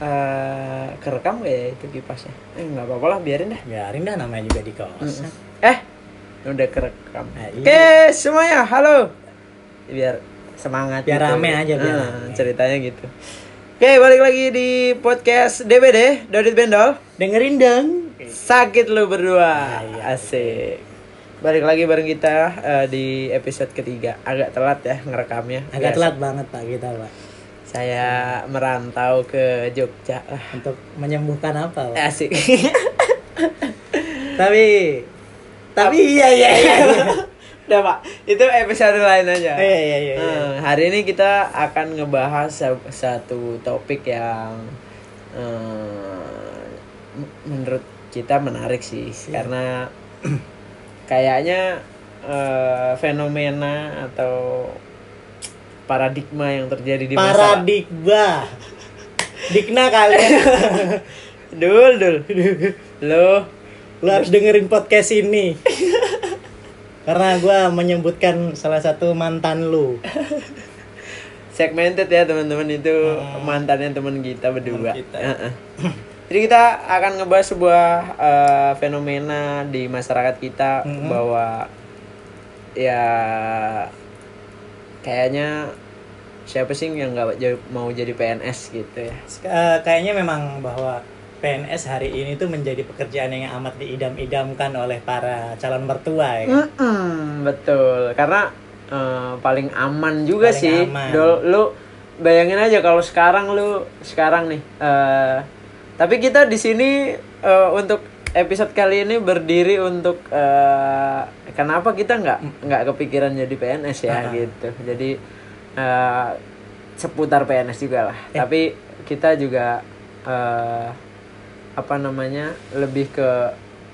eh kerekam gak ya itu kipasnya? Eh nggak apa-apa lah biarin dah. biarin dah namanya juga di kos Eh udah kerekam. Nah, iya. Oke semuanya halo. Biar semangat. Biar rame aja, biar Ah, rame. Ceritanya gitu. Oke balik lagi di podcast DBD Dodit Bendol. dengerin dong Sakit lu berdua. Ah, iya. Asik. Balik lagi bareng kita eh, di episode ketiga. Agak telat ya ngerekamnya. agak Biasa. telat banget pak kita pak Saya merantau ke Jogja untuk menyembuhkan apa pak Asik. tapi tapi iya iya iya Udah pak, itu episode lain aja. iya iya iya iya. Eh, hari ini kita akan ngebahas sa- satu topik yang eh, m- menurut kita menarik sih, Iya. karena kayaknya eh, fenomena atau paradigma yang terjadi di paradigma Dikna kalian Dul, dul. Lo lu harus dengerin podcast ini karena gua menyebutkan salah satu mantan lu segmented ya teman-teman itu Hmm. mantannya teman kita berdua. Kita. Jadi kita akan ngebahas sebuah eh, fenomena di masyarakat kita Mhm. bahwa ya kayaknya siapa sih yang nggak mau jadi PNS gitu ya? Eh, kayaknya memang bahwa PNS hari ini tuh menjadi pekerjaan yang amat diidam-idamkan oleh para calon mertua ya. kan? Mm-mm, betul, karena eh, paling aman juga Paling sih. aman. Dol- lu bayangin aja kalau sekarang lu sekarang nih. eh, tapi kita di sini eh, untuk episode kali ini berdiri untuk eh, kenapa kita nggak nggak kepikiran jadi PNS ya Ah. gitu. Jadi eh, seputar PNS juga lah. Eh. Tapi kita juga eh, apa namanya lebih ke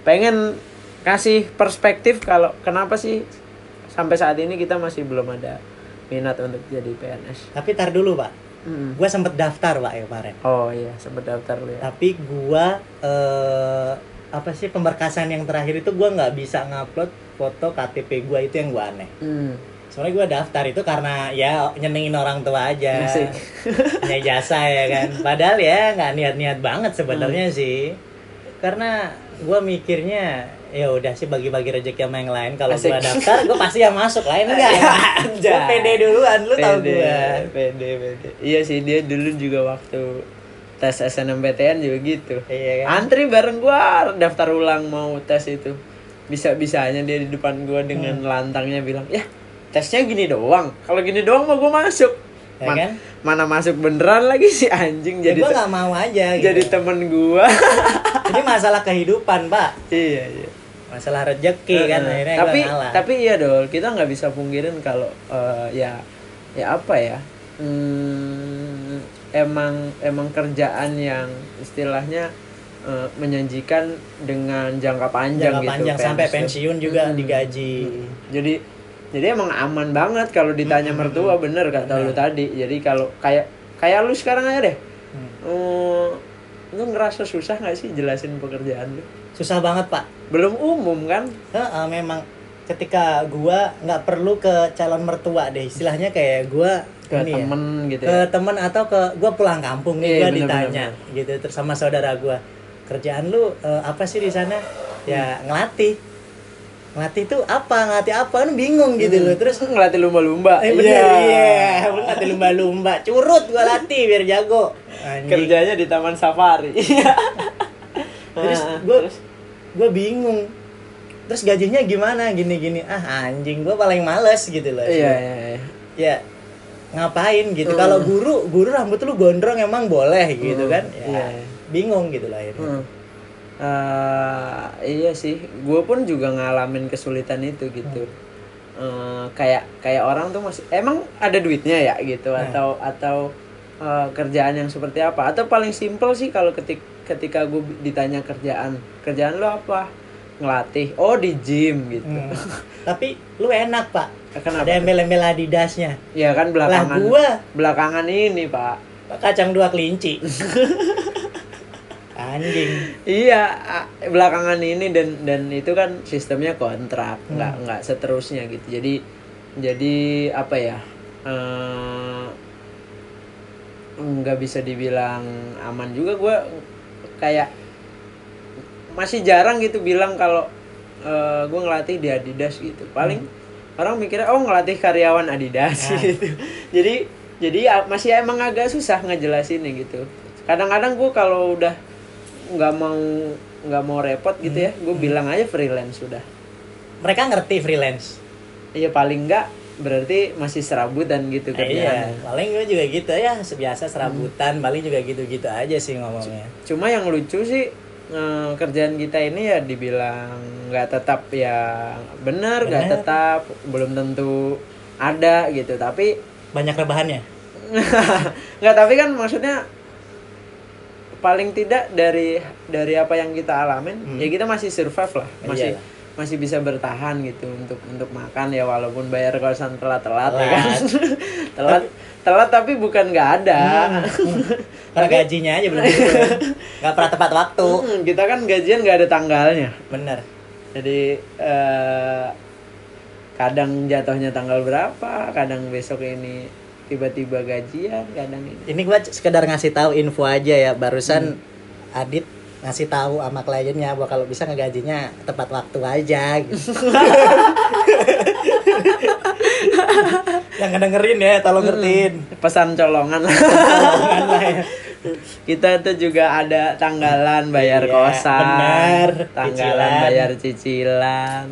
pengen kasih perspektif kalau kenapa sih sampai saat ini kita masih belum ada minat untuk jadi PNS. Tapi tar dulu pak, Mm. gua sempet daftar pak ya kemarin. Oh iya, sempat daftar lu ya. Tapi gua eh, apa sih pemberkasan yang terakhir itu gua nggak bisa ngupload foto KTP gua itu yang gua aneh. Hmm. Soalnya gua daftar itu karena ya nyenengin orang tua aja. Asik. Punya jasa ya kan. Padahal ya nggak niat-niat banget sebenarnya sih. Karena gua mikirnya ya udah sih bagi-bagi rezeki sama yang lain. Kalau gua daftar, gua pasti yang masuk lain enggak. Anjay. Gua pede duluan, lu tau gua. Pede, pede. Iya sih dia dulu juga waktu tes SNMPTN juga gitu. Iya kan? Antri bareng gua daftar ulang mau tes itu. Bisa-bisanya dia di depan gua dengan Hmm. lantangnya bilang, "Ya, tesnya gini doang. Kalau gini doang mah gua masuk." Ya Man- kan? Mana masuk beneran lagi si anjing Ya, jadi gua te- nggak mau aja gitu. jadi temen gua. Ini masalah kehidupan, Pak. iya, iya. Masalah rezeki kan Heeh. akhirnya tapi gua ngalah. tapi iya dol kita nggak bisa pungkirin kalau eh, ya ya apa ya hmm, emang emang kerjaan yang istilahnya eh, menjanjikan dengan jangka panjang jangka gitu panjang sampai PNS tuh. pensiun juga Mm-mm. digaji. Mm-mm. jadi jadi emang aman banget kalau ditanya Mm-mm. mertua bener kata lu tadi jadi kalau kayak kayak lu sekarang aja deh Hmm. Eh, lu ngerasa susah nggak sih jelasin pekerjaan lu Susah banget, Pak. belum umum kan Heeh, memang ketika gua nggak perlu ke calon mertua deh istilahnya kayak gua ke ini ya, temen gitu ke ya temen atau ke gua pulang kampung nih Iya, gua bener, ditanya bener, gitu terus sama saudara gua kerjaan lu eh, apa sih di sana? Ya Hmm. ngelatih. Ngelatih itu apa? Ngelatih apa? Kan bingung gitu loh terus ngelatih lumba-lumba. Eh bener iya, lu latih lumba-lumba, curut gua latih biar jago. Anjing. kerjanya di taman safari. Terus Ah, gua gua bingung. Terus gajinya gimana? Gini-gini? Ah anjing, gua paling males gitu loh. iya iya iya. Ya ngapain gitu. Hmm. Kalau guru, guru rambut lu gondrong emang boleh gitu Hmm, kan? Ya, bingung gitu lah akhirnya. Hmm. Eh, iya sih gue pun juga ngalamin kesulitan itu gitu Eh, kayak kayak orang tuh masih emang ada duitnya ya gitu Nah. atau atau eh, kerjaan yang seperti apa atau paling simpel sih kalau ketik ketika gue ditanya kerjaan kerjaan lo apa ngelatih oh di gym gitu Hmm. Tapi lu enak, Pak. Kenapa Ada embel-embel Adidasnya. ya kan Lah belakangan gua belakangan ini pak kacang dua kelinci. Anjing. Iya, belakangan ini dan dan itu kan sistemnya kontrak, Hmm. nggak nggak seterusnya gitu. Jadi jadi apa ya? eh, nggak bisa dibilang aman juga gue kayak masih jarang gitu bilang kalau eh, gue ngelatih di Adidas gitu. Paling orang mikirnya oh ngelatih karyawan Adidas. Nah. gitu. Jadi jadi ya masih emang agak susah ngejelasinnya gitu. Kadang-kadang gue kalau udah nggak mau nggak mau repot gitu ya gue bilang aja freelance sudah mereka ngerti freelance? Iya paling enggak berarti masih serabutan gitu Nah, iya kerjaan. paling gue juga gitu ya sebiasa serabutan paling juga gitu-gitu aja sih ngomongnya. Cuma yang lucu sih eh, kerjaan kita ini ya dibilang nggak tetap ya benar, nggak tetap, belum tentu ada gitu. Tapi banyak rebahannya nggak tapi kan maksudnya paling tidak dari dari apa yang kita alamin Hmm. ya kita masih survive lah masih Iyalah. masih bisa bertahan gitu untuk untuk makan ya walaupun bayar kosan telat-telat ya kan Telat. telat telat tapi bukan nggak ada karena gajinya aja belum nggak pernah tepat waktu. Hmm, kita kan gajian nggak ada tanggalnya. Bener. Jadi eh, kadang jatuhnya tanggal berapa kadang besok ini tiba-tiba gajian kadang ini. Ini gue sekedar ngasih tahu info aja ya. Barusan Adit ngasih tahu sama kliennya bahwa kalau bisa ngegajinya tepat waktu aja gitu. yang ngedengerin ya tolong ngertiin. Pesan colongan. Tolongan lah ya. kita tuh juga ada tanggalan bayar Iya, kosan benar. tanggalan Cicilan. bayar cicilan.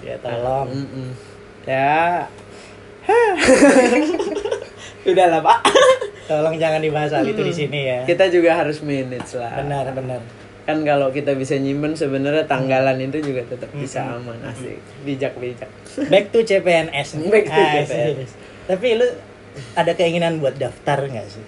Ya tolong. Mm-mm. ya. Udah lah pak. Tolong jangan dibahas hal itu di sini ya. Kita juga harus manage lah. Benar benar. Kan kalau kita bisa nyimpen sebenarnya tanggalan itu juga tetap bisa aman asik. Bijak bijak back to CPNS nih. Back to Asik. CPNS. tapi lu ada keinginan buat daftar nggak sih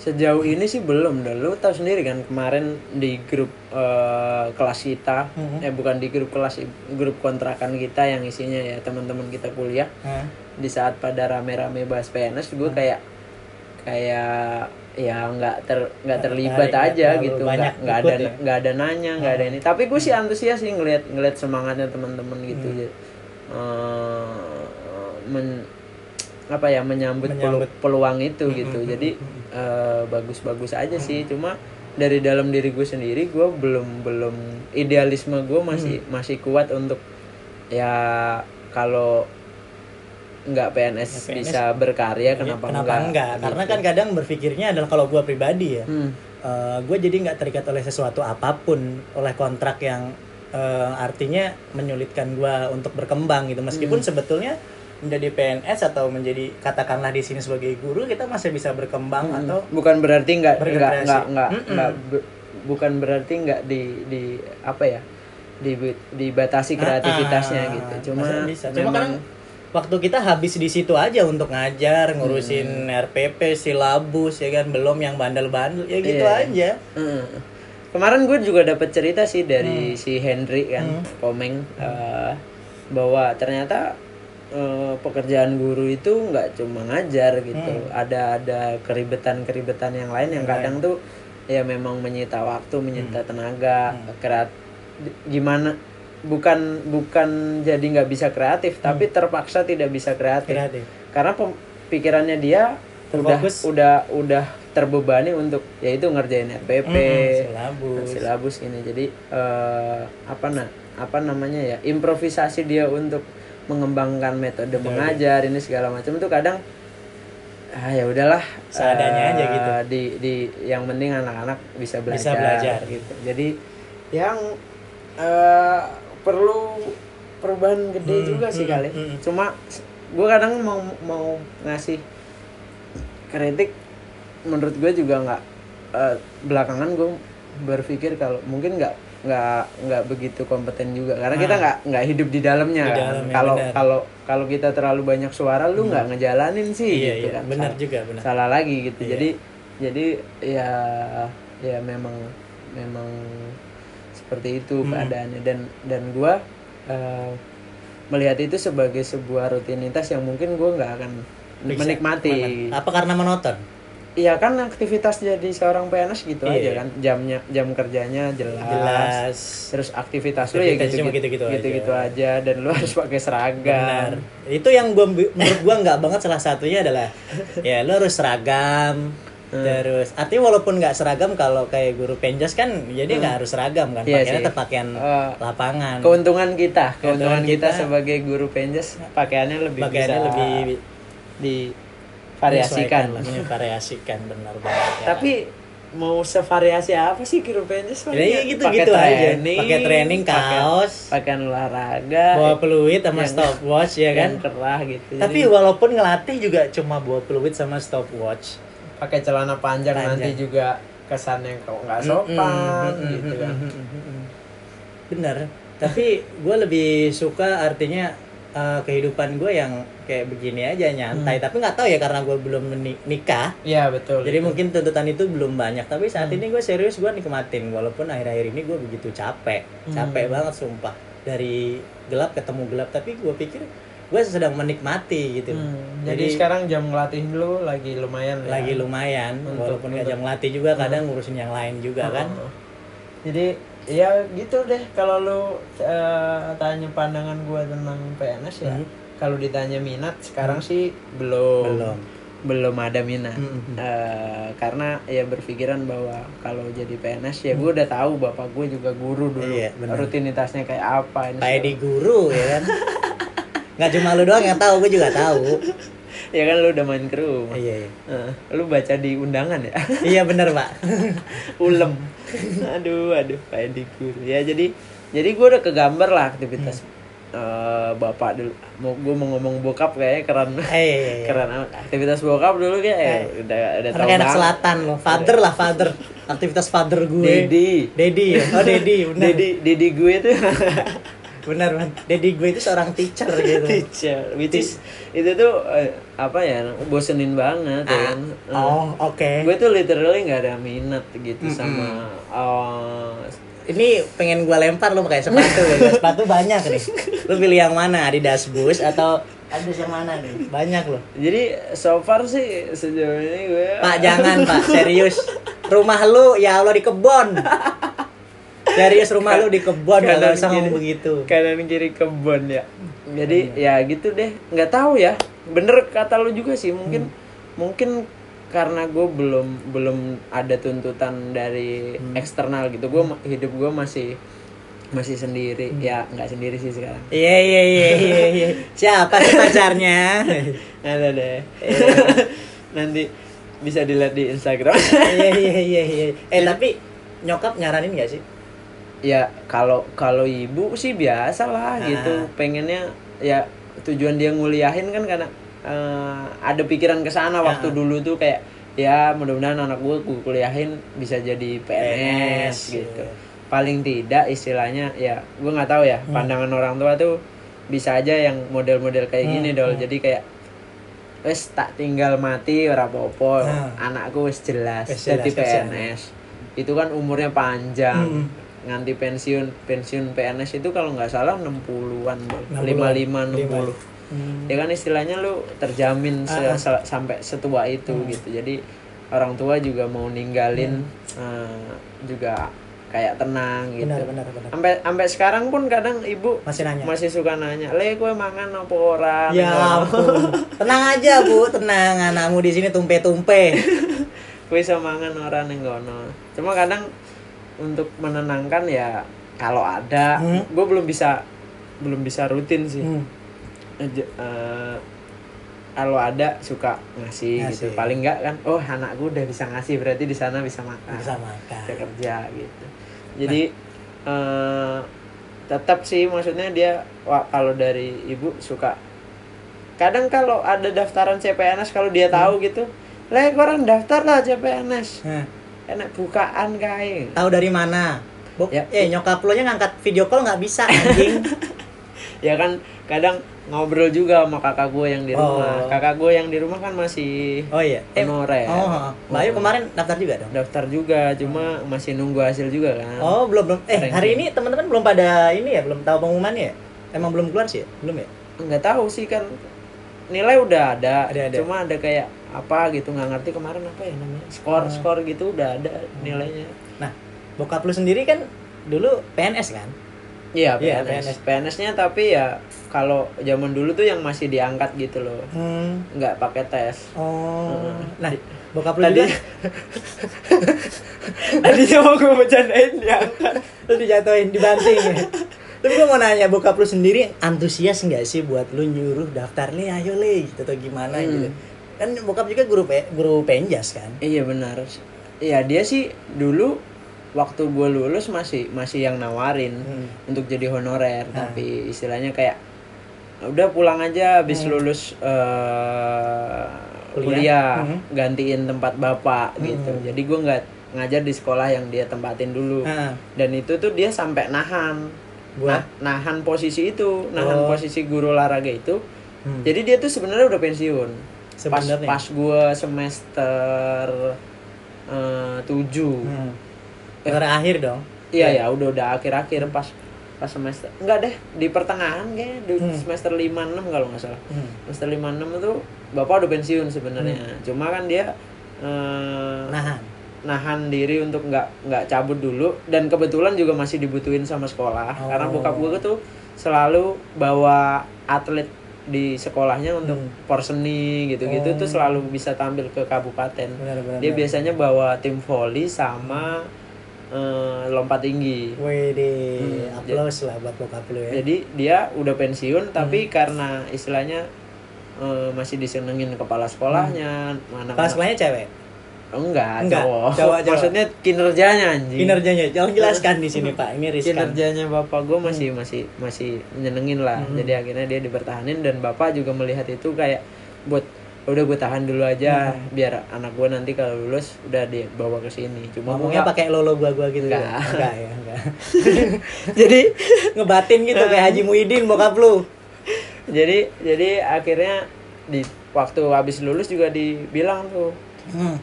sejauh ini sih belum dah lu tahu sendiri kan kemarin di grup eh, kelas kita Mhm. eh bukan di grup kelas grup kontrakan kita yang isinya ya teman-teman kita kuliah Hah? di saat pada rame-rame bahas PNS gue kayak kayak ya nggak ter nggak terlibat nggak aja terlalu gitu nggak nggak ada ya? nggak ada nanya nggak ada ini tapi gue sih antusias sih ngelihat ngelihat semangatnya teman-teman gitu Hmm. Jadi, eh, men- apa ya menyambut, pelu- Menyambut. peluang itu gitu jadi eh, bagus-bagus aja sih cuma dari dalam diri gue sendiri gue belum belum idealisme gue masih Hmm. masih kuat untuk ya kalau nggak PNS, PNS. bisa berkarya kenapa, Iya, kenapa enggak, Gitu. karena kan kadang berpikirnya adalah kalau gua pribadi ya Hmm. gue jadi nggak terikat oleh sesuatu apa pun oleh kontrak yang eh, artinya menyulitkan gua untuk berkembang gitu meskipun Hmm. sebetulnya menjadi PNS atau menjadi katakanlah di sini sebagai guru kita masih bisa berkembang Hmm. atau bukan berarti nggak nggak nggak nggak bukan berarti nggak di di apa ya di dibatasi kreativitasnya Ah, gitu cuma bisa. Cuma memang kadang waktu kita habis di situ aja untuk ngajar ngurusin Hmm. RPP silabus ya kan belum yang bandel-bandel ya gitu Iya. aja Heeh. Kemarin gue juga dapat cerita sih Hmm. dari si Henry kan, Komeng eh, bahwa ternyata eh, pekerjaan guru itu nggak cuma ngajar gitu, Hmm. ada ada keribetan-keribetan yang lain yang kadang tuh ya memang menyita waktu, menyita tenaga, Hmm. kreat gimana bukan bukan jadi nggak bisa kreatif, tapi terpaksa tidak bisa kreatif kreatif karena pikirannya dia udah Terfokus. udah udah terbebani untuk yaitu ngerjain RPP Mm-mm, silabus. silabus ini jadi eh, apa na apa namanya ya improvisasi dia untuk mengembangkan metode mengajar ini segala macam itu kadang ah ya udahlah Seadanya eh, aja gitu. di di yang penting anak-anak bisa belajar, belajar. gitu jadi yang eh, perlu perubahan gede Hmm, juga sih hmm, kali hmm. cuma gue kadang mau mau ngasih kritik menurut gue juga nggak eh, belakangan gue berpikir kalau mungkin nggak nggak nggak begitu kompeten juga karena kita Nah. nggak nggak hidup di dalamnya Di kan. dalamnya, kalau kalau kalau kita terlalu banyak suara lu nggak ngejalanin sih iya gitu iya kan benar Salah- juga benar salah lagi gitu Iya. jadi jadi ya ya memang memang seperti itu Hmm. keadaannya dan dan gue melihat itu sebagai sebuah rutinitas yang mungkin gue nggak akan Bisa. menikmati apa karena monoton Iya kan aktivitas jadi seorang PNS gitu Iya. aja kan jamnya jam kerjanya jelas, jelas terus aktivitas lu ya Aktivitas gitu cuma gitu-gitu aja. gitu aja dan lu harus pakai seragam benar itu yang gua menurut gua nggak banget salah satunya adalah ya lu harus seragam Hmm. Terus artinya walaupun nggak seragam kalau kayak guru penjas kan jadi nggak harus seragam kan. Iya Pakaiannya tetap pakaian Eh, lapangan. keuntungan kita Keuntungan keuntungan kita, kita- sebagai guru penjas pakaiannya lebih Pakaiannya bisa lebih menyesuaikan lah, variasikan benar banget. ya tapi mau sevariasi apa sih guru penjas Ya, iya gitu- gitu aja. Pakai training, pakai- kaos. pakaian olahraga bawa peluit sama Yang- stopwatch ya kan. yang kerah gitu Tapi Jadi, walaupun ngelatih juga cuma bawa peluit sama stopwatch. pakai celana panjang, Panjang. nanti juga kesannya kok nggak sopan Mm-mm, gitu kan mm-mm. Bener. Tapi gue lebih suka artinya eh, kehidupan gue yang kayak begini aja nyantai. Hmm. Tapi nggak tahu ya karena gue belum nikah. iya betul Jadi mungkin tuntutan itu belum banyak. Tapi saat Hmm. ini gue serius gue nikmatin. Walaupun akhir-akhir ini gue begitu capek, capek Hmm. banget sumpah. Dari gelap ketemu gelap. Tapi gue pikir gue sedang menikmati gitu. Hmm, jadi, sekarang jam ngelatih dulu lagi lumayan ya. lagi lumayan Untuk- walaupun nggak jam latih juga kadang ngurusin yang lain juga kan Oh. Jadi ya gitu deh kalau lu eh, tanya pandangan gua tentang PNS ya. Hmm. Kalau ditanya minat sekarang sih belum Belum. belum ada minat. Hmm. Eh, karena ya berpikiran bahwa kalau jadi PNS ya gue udah tahu bapak gue juga guru dulu. Iya. Rutinitasnya kayak apa ini. kayak di guru ya kan nggak cuma lu doang yang tahu gue juga tahu Ya kan lu udah main ke rumah. iya iya. Eh, lu baca di undangan ya? iya bener pak. Ulem. Aduh aduh kayak di ya jadi jadi gue udah kegambar lah aktivitas eh, bapak dulu. Mau gue mau ngomong bokap kayaknya keren eh, iya, iya, iya. keren aktivitas bokap dulu kayak eh, udah udah tahu banget. selatan loh. Father lah father. Aktivitas father gue. Dedi. Dedi ya? oh Dedi bener. Dedi Dedi gue tuh bener man Dedi gue itu seorang teacher gitu. Teacher which is itu tuh eh, apa ya bosenin banget ya kan? Eh, oh oke. gue tuh literally nggak ada minat gitu sama eh, ini pengen gue lempar lo pakai sepatu ya. Sepatu banyak nih. Lu pilih yang mana Adidas Boost atau Adidas yang mana nih? banyak loh jadi so far sih sejauh ini gue Pak jangan pak. Serius. Rumah lu ya Allah di kebon serius rumah lu di kebon gak Kanan usah ngomong begitu. kanan kiri kebon ya. Jadi ya gitu deh. Nggak tahu ya. Bener kata lu juga sih. Mungkin mungkin karena gue belum belum ada tuntutan dari eksternal gitu. Gue hidup gue masih masih sendiri. Ya nggak sendiri sih sekarang. Iya iya iya iya iya. Siapa sih pacarnya? Ada deh. Nanti bisa dilihat di Instagram. Iya iya iya iya. Eh tapi nyokap nyaranin gak sih ya kalau kalau ibu sih biasa lah gitu. Pengennya ya tujuan dia nguliahin kan karena eh, ada pikiran ke sana waktu dulu tuh kayak ya mudah-mudahan anak gue gue kuliahin bisa jadi PNS, PNS, gitu. iya. paling tidak istilahnya ya gue nggak tahu ya pandangan orang tua tuh bisa aja yang model-model kayak gini dol. jadi kayak wes tak tinggal mati ora apa-apa. Hmm. anakku wes jelas Wes jelas, jadi wes jelas. PNS itu kan umurnya panjang. Hmm. Nganti pensiun pensiun PNS itu kalau nggak salah 60-an Bol. 60-an. 55 60 Hmm. ya kan istilahnya lu terjamin se- Ah, ah. se- sampai setua itu gitu. Jadi orang tua juga mau ninggalin eh, juga kayak tenang gitu. Benar benar benar. Sampai sampai sekarang pun kadang ibu masih nanya? masih suka nanya le kue mangan apa orang ya ampun. Tenang aja bu. Tenang anakmu di sini tumpe tumpe kue bisa mangan orang yang gono cuma kadang untuk menenangkan ya kalau ada Hmm. gue belum bisa belum bisa rutin sih. Hmm. Eh, kalau ada suka ngasih, Ngasih. gitu paling enggak kan oh anakku udah bisa ngasih berarti di sana bisa makan bisa makan. bisa kerja gitu. Jadi eh, tetap sih maksudnya dia wah, kalau dari ibu suka. Kadang kalau ada daftaran CPNS kalau dia tahu gitu le orang daftar lah CPNS Nah, enak bukaan kayak tahu dari mana? Bok, Ya. eh nyokap lo nya ngangkat video call nggak bisa anjing. Ya kan kadang ngobrol juga sama kakak gue yang di rumah. Oh. kakak gue yang di rumah kan masih oh iya. Eh, honorer oh Mbak Ayu kemarin daftar juga dong? Daftar juga cuma masih nunggu hasil juga kan. Oh belum belum. Eh Ranking. hari ini teman-teman belum pada ini ya? Belum tahu pengumumannya ya? Emang belum keluar sih ya? Belum ya? Nggak tahu sih kan nilai udah ada, Ada, ada. cuma ada kayak apa gitu nggak ngerti kemarin apa ya namanya skor Oh. skor gitu udah ada nilainya nah bokap lu sendiri kan dulu PNS kan Iya, Iya, PNS. PNS-nya tapi ya kalau zaman dulu tuh yang masih diangkat gitu loh. Hmm. Nggak pakai tes. Oh. Hmm. Nah, bokap lu Tadi Tadinya mau gue bercandain diangkat. lu dijatuhin dibanting ya. Tapi gue mau nanya bokap lu sendiri antusias nggak sih buat lu nyuruh daftar le ayo le gitu atau gimana Hmm. gitu. Kan bokap juga guru pe- guru penjas kan. Iya benar. Iya dia sih dulu waktu gue lulus masih masih yang nawarin Hmm. untuk jadi honorer Ah. tapi istilahnya kayak udah pulang aja habis Hmm. lulus eh, Kuliah. kuliah, Hmm. gantiin tempat bapak gitu Hmm. jadi gue nggak ngajar di sekolah yang dia tempatin dulu Ah, dan itu tuh dia sampai nahan buat Nah, nahan posisi itu nahan Oh. posisi guru olahraga itu Hmm. jadi dia tuh sebenarnya udah pensiun pas sebenarnya. pas gue semester eh, tujuh Hmm. Terakhir dong. Iya ya, udah udah akhir-akhir pas pas semester enggak deh di pertengahan kayak di Hmm. semester 5 6 kalau nggak salah. Hmm. Semester 5 6 itu Bapak udah pensiun sebenarnya. Cuma kan dia eh, Nahan. Nahan diri untuk nggak nggak cabut dulu dan kebetulan juga masih dibutuhin sama sekolah Oh. karena bokap gue tuh selalu bawa atlet di sekolahnya untuk Hmm. porseni gitu-gitu Oh. tuh selalu bisa tampil ke kabupaten. Benar-benar. Dia biasanya bawa tim voli sama eh, lompat tinggi. Wede, Hmm, aplaus lah buat bokap lu ya. Jadi dia udah pensiun tapi Hmm. karena istilahnya eh, masih disenengin kepala sekolahnya, anak Kepala sekolahnya cewek. Enggak, Enggak, cowok. cowok, cowok. Maksudnya kinerjanya anjing. Kinerjanya, jangan jelaskan di sini Pak. Ini riskan. kinerjanya bapak gue masih masih masih nyenengin lah. Hmm. Jadi akhirnya dia dipertahanin dan bapak juga melihat itu kayak buat udah gue tahan dulu aja Hmm. biar anak gue nanti kalau lulus udah dibawa ke sini. Cuma Ngomongnya gua- pakai lolo gua-gua gitu. Enggak. ya? Enggak ya, enggak. jadi Ngebatin gitu kayak Haji Muhyiddin bokap lu. jadi jadi akhirnya di waktu habis lulus juga dibilang tuh Hmm.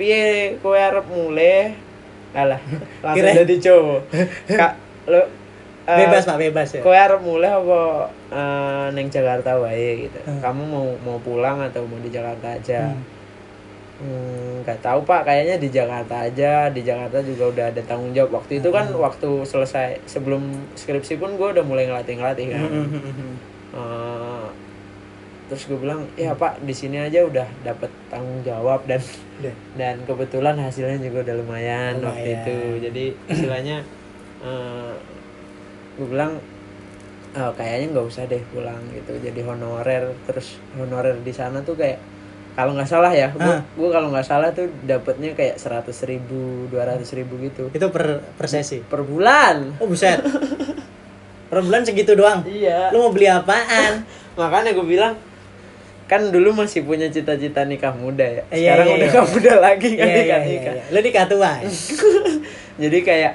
Piye kowe arep mulai alah langsung Kira- jadi cowok kak lo eh, Bebas Pak, bebas ya. kowe arep mulai apa eh, neng Jakarta wae gitu Hmm. kamu mau mau pulang atau mau di Jakarta aja Hmm. Hmm, nggak tahu pak kayaknya di Jakarta aja di Jakarta juga udah ada tanggung jawab waktu itu kan Hmm. waktu selesai sebelum skripsi pun gue udah mulai ngelatih ngelatih kan Hmm, hmm, hmm, hmm. Eh, terus gue bilang ya pak di sini aja udah dapat tanggung jawab dan Udah. dan kebetulan hasilnya juga udah lumayan, waktu Lumayan. itu jadi istilahnya eh, gue bilang "Eh, kayaknya nggak usah deh pulang gitu jadi honorer terus honorer di sana tuh kayak kalau nggak salah ya gue Ah. kalau nggak salah tuh dapatnya kayak seratus ribu dua ratus ribu gitu Itu per per sesi. per bulan Oh buset. per bulan segitu doang. iya Lu mau beli apaan? makanya gue bilang kan dulu masih punya cita-cita nikah muda ya Iya, sekarang iya, udah iya. nggak muda lagi kan Iya, iya, nikah iya, nikah iya. Lu nikah tua. ya? jadi kayak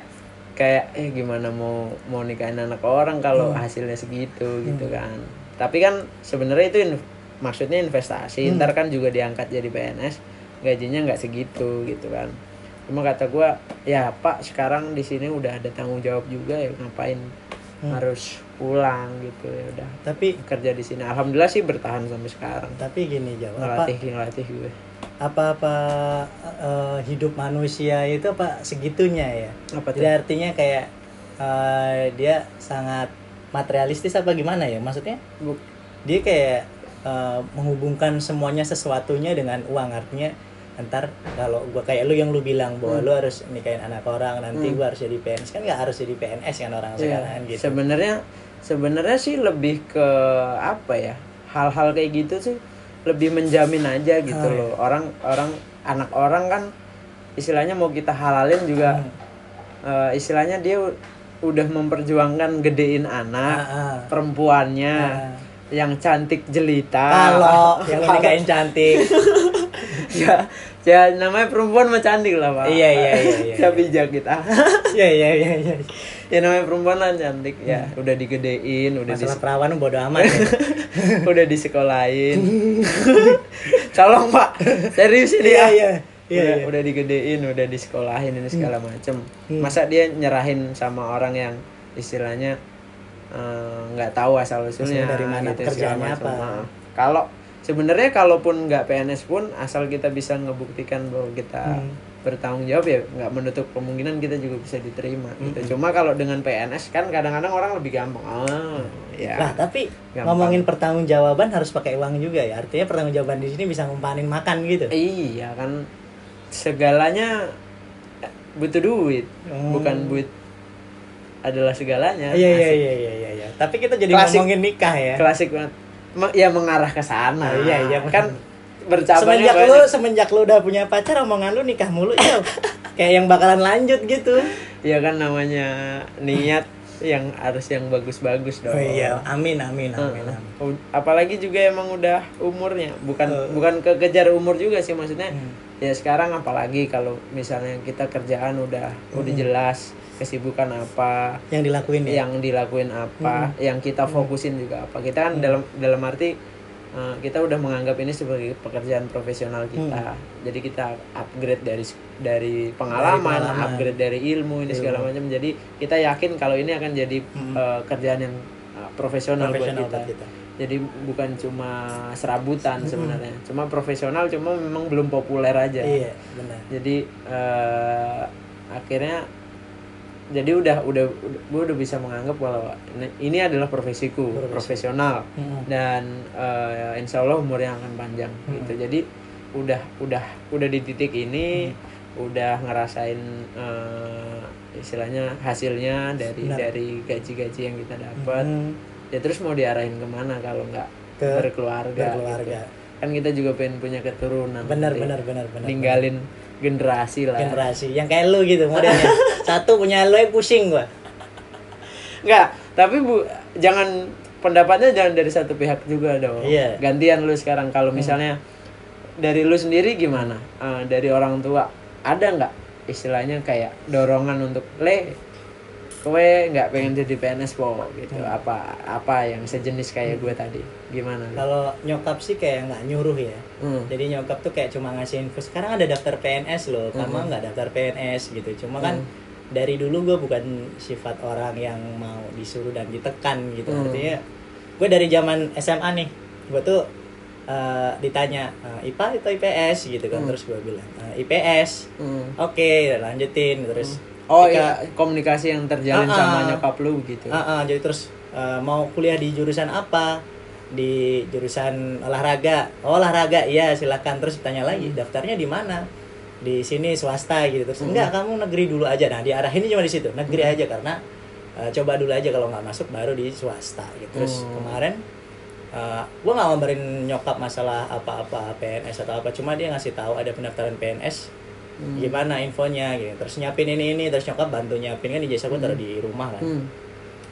kayak eh gimana mau mau nikahin anak orang kalau Hmm. hasilnya segitu gitu kan tapi kan sebenarnya itu in- maksudnya investasi Hmm. ntar kan juga diangkat jadi PNS gajinya nggak segitu gitu kan cuma kata gua ya pak sekarang di sini udah ada tanggung jawab juga ya ngapain Hmm. harus pulang gitu ya udah Tapi kerja di sini alhamdulillah sih bertahan sampai sekarang tapi gini jawab apa ngelatih ngelatih gue apa-apa eh, hidup manusia itu apa segitunya ya. apa tuh Jadi artinya kayak eh, dia sangat materialistis apa gimana ya? Maksudnya Bu- dia kayak eh, menghubungkan semuanya sesuatunya dengan uang artinya ntar kalau gua kayak lu yang lu bilang bahwa Hmm. lu harus nikahin anak orang nanti Hmm. gua harus jadi PNS kan nggak harus jadi PNS kan orang Iya, sekarang gitu Sebenarnya sebenarnya sih lebih ke apa ya? Hal-hal kayak gitu sih lebih menjamin aja gitu Ah, iya. loh. Orang orang anak orang kan istilahnya mau kita halalin juga eh, istilahnya dia udah memperjuangkan gedein anak ah. perempuannya Ah. yang cantik jelita. kalau yang nikahin cantik ya, ya namanya perempuan mah cantik lah, Pak. Iya, iya, iya, iya. Ya bijak kita. iya iya iya iya ya namanya perempuan kan cantik ya udah digedein udah di masalah perawan bodo amat ya. udah disekolahin colong pak serius ini iya ya iya iya udah, iya. udah digedein udah disekolahin ini segala macem Hmm. masa dia nyerahin sama orang yang istilahnya eh, nggak tahu asal usulnya dari mana, macem. apa. Nah, kalau sebenarnya kalaupun nggak PNS pun asal kita bisa ngebuktikan bahwa kita Hmm. bertanggung jawab ya nggak menutup kemungkinan kita juga bisa diterima gitu cuma kalau dengan PNS kan kadang-kadang orang lebih gampang ah ya Lah, tapi Gampang. ngomongin pertanggungjawaban harus pakai uang juga ya. Artinya pertanggungjawaban di sini bisa ngumpanin makan gitu. iya kan segalanya butuh duit Hmm. bukan duit adalah segalanya Iya iya iya iya iya. iya. Tapi kita jadi Klasik. ngomongin nikah ya. klasik banget ya mengarah ke sana Oh, iya, iya, kan bercabangnya semenjak lu banyak. semenjak lu udah punya pacar omongan lu nikah mulu ya kayak yang bakalan lanjut gitu ya kan namanya niat yang harus yang bagus-bagus dong oh iya amin amin amin, Heeh. amin. Apalagi juga emang udah umurnya bukan Heeh. bukan kekejar umur juga sih maksudnya Hmm. ya sekarang apalagi kalau misalnya kita kerjaan udah udah jelas kesibukan apa yang dilakuin ya? yang dilakuin apa yang kita fokusin juga apa. Kita kan dalam dalam arti eh, kita udah menganggap ini sebagai pekerjaan profesional kita. Jadi kita upgrade dari dari pengalaman, pengalaman. upgrade dari ilmu ini segala macam. Jadi kita yakin kalau ini akan jadi eh, kerjaan yang eh, profesional, profesional buat kita. buat kita. Jadi bukan cuma serabutan sebenarnya. Cuma profesional cuma memang belum populer aja. Iya benar. Jadi eh, akhirnya jadi udah udah gue udah bisa menganggap bahwa ini, adalah profesiku Profesi. profesional Mm-mm. dan eh, insya Allah umur yang akan panjang gitu jadi udah udah udah di titik ini udah ngerasain eh, istilahnya hasilnya dari Benar. dari gaji-gaji yang kita dapat Hmm, ya terus mau diarahin ke mana kalau nggak Ke berkeluarga berkeluarga. gitu. kan kita juga pengen punya keturunan benar benar benar benar ninggalin generasi lah generasi yang kayak lu gitu modelnya satu punya yang pusing gua. Enggak, tapi bu jangan pendapatnya jangan dari satu pihak juga dong. Iya. Gantian lu sekarang kalau misalnya dari lu sendiri gimana? Eh, dari orang tua ada nggak istilahnya kayak dorongan untuk le kowe nggak pengen jadi PNS po gitu. Apa apa yang sejenis kayak gue tadi? Gimana? Kalau nyokap sih kayak nggak nyuruh ya. Hmm. jadi nyokap tuh kayak cuma ngasih info sekarang ada daftar PNS loh kamu nggak daftar PNS gitu. Cuma kan dari dulu gue bukan sifat orang yang mau disuruh dan ditekan gitu Hmm. artinya gue dari zaman SMA nih gue tuh eh, ditanya eh, IPA atau IPS gitu kan terus gue bilang "Eh, IPS Hmm. oke lanjutin terus Oh ketika- iya komunikasi yang terjalin Ah, sama ah. nyokap lu gitu. Ah, ah, jadi terus eh, mau kuliah di jurusan apa? Di jurusan olahraga. Oh, olahraga, iya silakan. Terus tanya lagi, daftarnya di mana? Di sini swasta gitu. Terus enggak, kamu negeri dulu aja. Nah, diarahinnya cuma di situ, negeri aja karena eh, coba dulu aja kalau nggak masuk baru di swasta gitu. Terus kemarin eh, gua nggak ngabarin nyokap masalah apa-apa PNS atau apa, cuma dia ngasih tahu ada pendaftaran PNS gimana infonya gitu terus nyiapin ini ini terus nyokap bantu nyiapin kan ijazah gue taruh di rumah kan Hmm.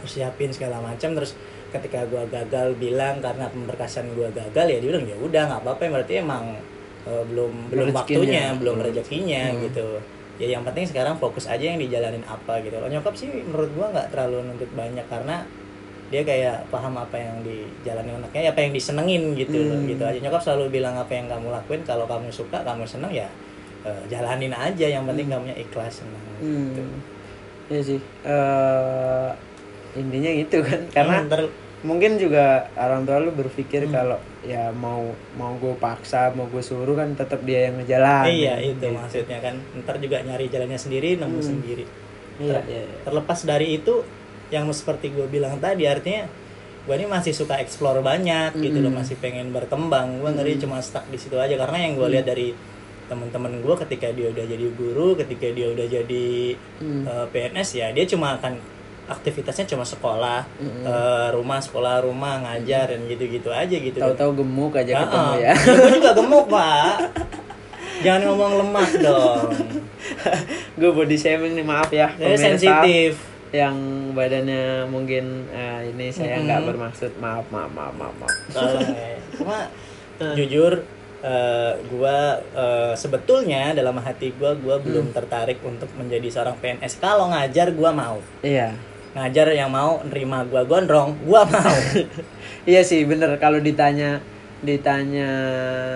terus siapin segala macam terus ketika gua gagal bilang karena pemberkasan gua gagal ya dia bilang ya udah nggak apa-apa berarti emang eh, belum belum waktunya belum rezekinya gitu. Ya yang penting sekarang fokus aja yang dijalanin apa gitu. Kalau nyokap sih menurut gua nggak terlalu nuntut banyak karena dia kayak paham apa yang dijalani anaknya apa yang disenengin gitu. Loh, gitu aja. Nyokap selalu bilang apa yang kamu lakuin kalau kamu suka kamu seneng ya eh, jalanin aja. Yang penting kamunya ikhlas senang gitu. Hmm. Iya sih. eh intinya gitu kan. Karena Hmm, mungkin juga orang tua lu berpikir kalau ya mau mau gue paksa mau gue suruh kan tetap dia yang ngejalan. Iya itu maksudnya kan. Ntar juga nyari jalannya sendiri nemu sendiri. Iya iya iya. terlepas dari itu yang seperti gue bilang tadi artinya gue ini masih suka explore banyak gitu loh masih pengen berkembang. Gue ngeri cuma stuck di situ aja karena yang gue lihat dari teman-teman gue ketika dia udah jadi guru ketika dia udah jadi eh, PNS ya dia cuma akan aktivitasnya cuma sekolah eh, rumah sekolah rumah ngajar dan gitu-gitu aja gitu. Tahu-tahu gemuk aja Ah, ketemu ya. Gue juga gemuk pak. Jangan ngomong lemak dong. Gue body shaming nih maaf ya saya pemirsa. sensitif. Yang badannya mungkin eh, ini saya nggak bermaksud. Maaf maaf maaf maaf, maaf. Ya. Cuma jujur eh, gua eh, sebetulnya dalam hati gua gua belum tertarik untuk menjadi seorang PNS. Kalau ngajar gua mau. iya Ngajar yang mau nerima gua gondrong, gua mau. iya sih bener kalau ditanya ditanya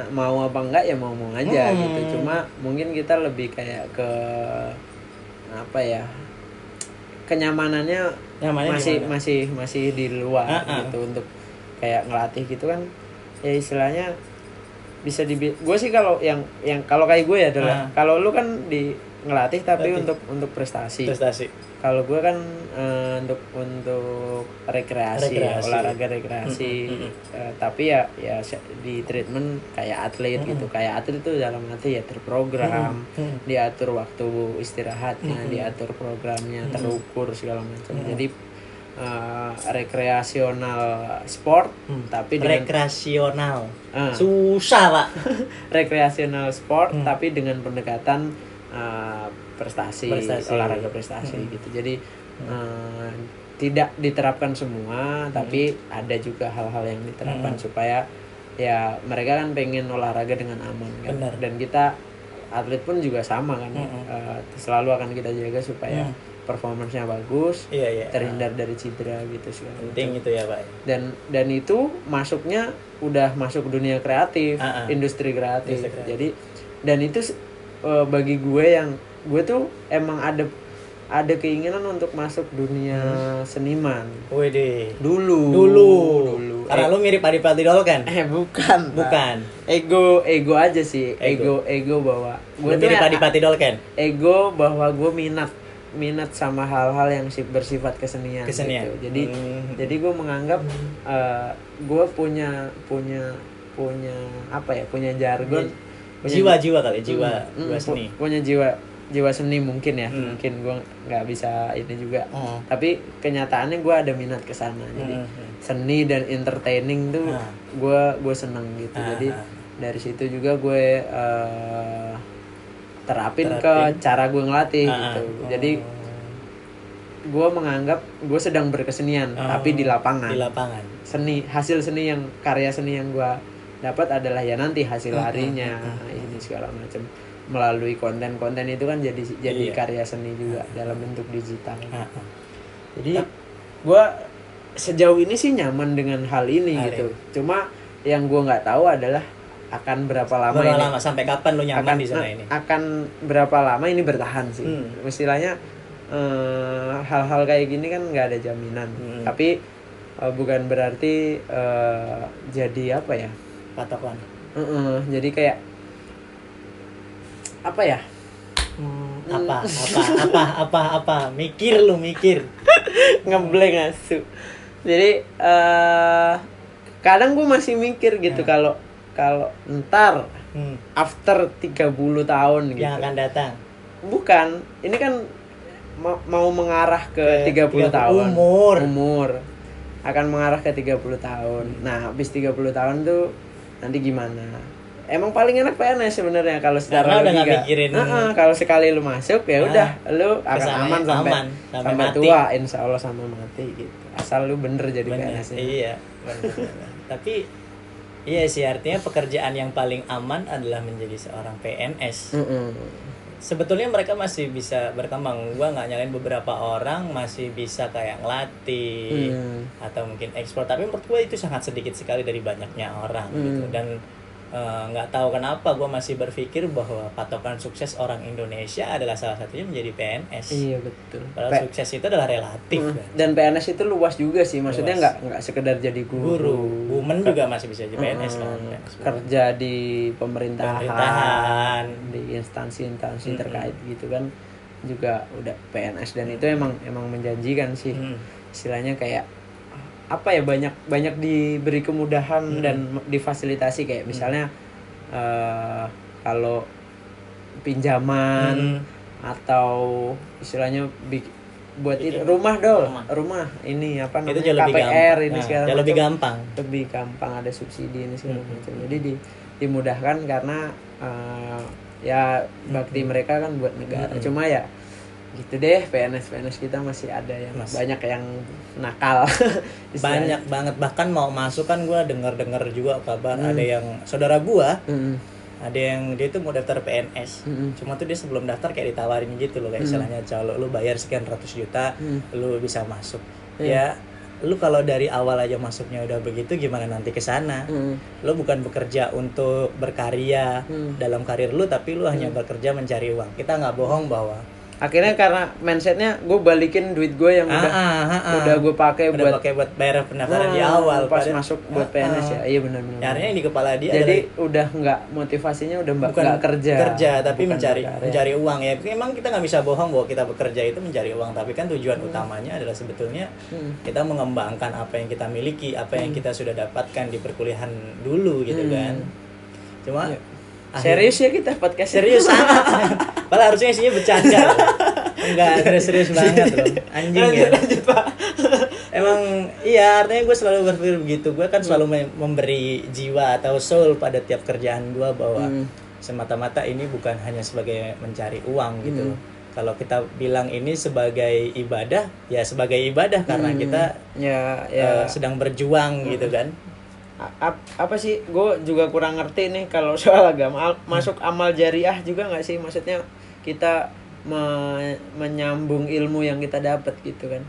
mau apa enggak ya mau mau aja Hmm. gitu cuma mungkin kita lebih kayak ke apa ya kenyamanannya Nyamannya masih gimana? masih masih di luar Ah, ah. gitu untuk kayak ngelatih gitu kan ya istilahnya bisa di gue sih kalau yang yang kalau kayak gue ya adalah Ah. kalau lu kan di ngelatih tapi Latih. untuk untuk prestasi prestasi kalau gue kan eh, untuk untuk rekreasi, ya, Rekreasi. olahraga rekreasi. Mm, mm, mm, Eh, tapi ya ya di treatment kayak atlet gitu. Kayak atlet itu dalam arti ya terprogram Mm, diatur waktu istirahatnya diatur programnya terukur segala macam. Jadi eh, rekreasional sport Hmm. tapi dengan rekreasional. Ah. susah pak. Rekreasional sport Hmm. tapi dengan pendekatan uh, prestasi, Prestasi. olahraga prestasi Hmm. gitu jadi uh, tidak diterapkan semua tapi ada juga hal-hal yang diterapkan Hmm. supaya ya mereka kan pengen olahraga dengan aman kan Benar. dan kita atlet pun juga sama kan Hmm. Uh, selalu akan kita jaga supaya Hmm. performance-nya bagus iya iya terhindar dari cedera gitu macam penting itu ya pak dan dan itu masuknya udah masuk dunia kreatif Ah, ah. industri kreatif Industri kreatif. jadi dan itu eh, bagi gue yang gue tuh emang ada ada keinginan untuk masuk dunia seniman. Wih deh dulu. Dulu. Dulu. Karena lu mirip Adi Dol kan? Eh, bukan. Bukan. Ego ego aja sih. Ego. ego ego bahwa gue mirip ya- Adi Dol kan? Ego bahwa gue minat minat sama hal-hal yang si- bersifat kesenian, Kesenian. gitu. jadi Hmm. jadi gue menganggap eh, gue punya punya punya apa ya? Punya jargon. Punya- jiwa-jiwa kali jiwa Hmm, jiwa seni. Punya jiwa jiwa seni mungkin ya Hmm. mungkin gue nggak bisa ini juga Oh. tapi kenyataannya gue ada minat ke sana jadi Hmm. seni dan entertaining tuh gue gue seneng gitu Ah, jadi dari situ juga gue eh, terapin, Terapin. ke cara gue ngelatih ah. gitu jadi gue menganggap gue sedang berkesenian Oh. tapi di lapangan di lapangan seni hasil seni yang karya seni yang gue dapat adalah ya nanti hasil Hmm, larinya ini segala macam melalui konten-konten itu kan jadi jadi Iya. karya seni juga dalam bentuk digital. Ah, ah. jadi gue sejauh ini sih nyaman dengan hal ini Hal gitu. cuma yang gue nggak tahu adalah akan berapa lama Berapa ini. lama? Sampai kapan lu nyaman akan di sana nah, ini? akan berapa lama ini bertahan sih. Hmm. istilahnya eh, hal-hal kayak gini kan nggak ada jaminan. Hmm. tapi eh, bukan berarti eh, jadi apa ya? Patokan. Heeh, jadi kayak apa ya? Apa apa apa apa apa mikir lu mikir. Ngeblank asu. Jadi eh kadang gue masih mikir gitu Hmm. kalau kalau ntar Hmm. after 30 tahun gitu. yang akan datang. Bukan ini kan ma- mau mengarah ke Ke 30 30 tahun. umur. umur. Akan mengarah ke 30 tahun. Nah habis 30 tahun tuh nanti gimana emang paling enak PNS sebenarnya kalau secara Karena udah logika. mikirin- Heeh, kalau sekali lu masuk ya Nah, udah lu akan aman sampai aman, sampai sampai, mati. tua insya Allah sampai mati gitu asal lu bener jadi Bener, PNS -nya. iya bener, bener. tapi iya sih artinya pekerjaan yang paling aman adalah menjadi seorang PNS Mm-mm. sebetulnya mereka masih bisa berkembang gua nggak nyalain beberapa orang masih bisa kayak ngelatih Hmm. atau mungkin ekspor tapi menurut gue itu sangat sedikit sekali dari banyaknya orang gitu Hmm. dan eh, nggak tahu kenapa gue masih berpikir bahwa patokan sukses orang Indonesia adalah salah satunya menjadi PNS iya betul. Padahal P- sukses itu adalah relatif Mm. kan. Dan PNS itu luas juga sih maksudnya nggak nggak sekedar jadi guru. Woman juga masih bisa jadi PNS kan. Mm, PNS. kerja di pemerintahan, Pemerintahan. di instansi-instansi Mm-mm. terkait gitu kan juga udah PNS dan itu emang emang menjanjikan sih. Hmm. istilahnya kayak apa ya banyak banyak diberi kemudahan Mm-mm. dan difasilitasi kayak misalnya eh, kalau pinjaman Hmm. atau istilahnya buat itu rumah dol rumah. rumah. ini apa itu namanya lebih KPR gampang ini Nah, segala lebih gampang lebih gampang ada subsidi ini segala Hmm. macam jadi di, dimudahkan karena eh, ya bakti mereka kan buat negara Hmm. cuma ya gitu deh PNS PNS kita masih ada yang Masih. banyak yang nakal banyak banget bahkan mau masuk kan gue dengar dengar juga kabar Hmm. ada yang saudara gua Mm, ada yang dia tuh mau daftar PNS mm, cuma tuh dia sebelum daftar kayak ditawarin gitu loh kayak Hmm. istilahnya calo lu bayar sekian ratus juta mm. lu bisa masuk Iya. ya lu kalau dari awal aja masuknya udah begitu gimana nanti ke sana Mm, lu bukan bekerja untuk berkarya Hmm. dalam karir lu tapi lu hanya bekerja mencari uang kita nggak bohong bahwa akhirnya karena mindsetnya gue balikin duit gue yang Ah, udah ah, ah, ah. udah gue pakai buat pakai buat bayar pendaftaran di Nah, awal pas Padahal- masuk buat Ah, PNS ah. ya iya benar-benar Ya, artinya di kepala dia jadi adalah udah nggak motivasinya udah bukan nggak kerja kerja tapi Bukan mencari berkarya. mencari uang ya memang kita nggak bisa bohong bahwa kita bekerja itu mencari uang tapi kan tujuan utamanya adalah sebetulnya Hmm. kita mengembangkan apa yang kita miliki apa yang kita sudah dapatkan di perkuliahan dulu gitu Hmm. kan cuma Iya. Serius ya kita podcast serius sangat padahal harusnya isinya bercanda enggak serius serius banget loh. Anjing ya. emang iya artinya gue selalu berpikir begitu. Gue kan selalu mem- memberi jiwa atau soul pada tiap kerjaan gue bahwa Hmm. semata-mata ini bukan hanya sebagai mencari uang gitu. Hmm. kalau kita bilang ini sebagai ibadah ya sebagai ibadah karena Hmm. kita ya ya. sedang berjuang gitu kan A- ap- apa sih gue juga kurang ngerti nih kalau soal agama Al- masuk amal jariah juga nggak sih maksudnya kita me- menyambung ilmu yang kita dapat gitu kan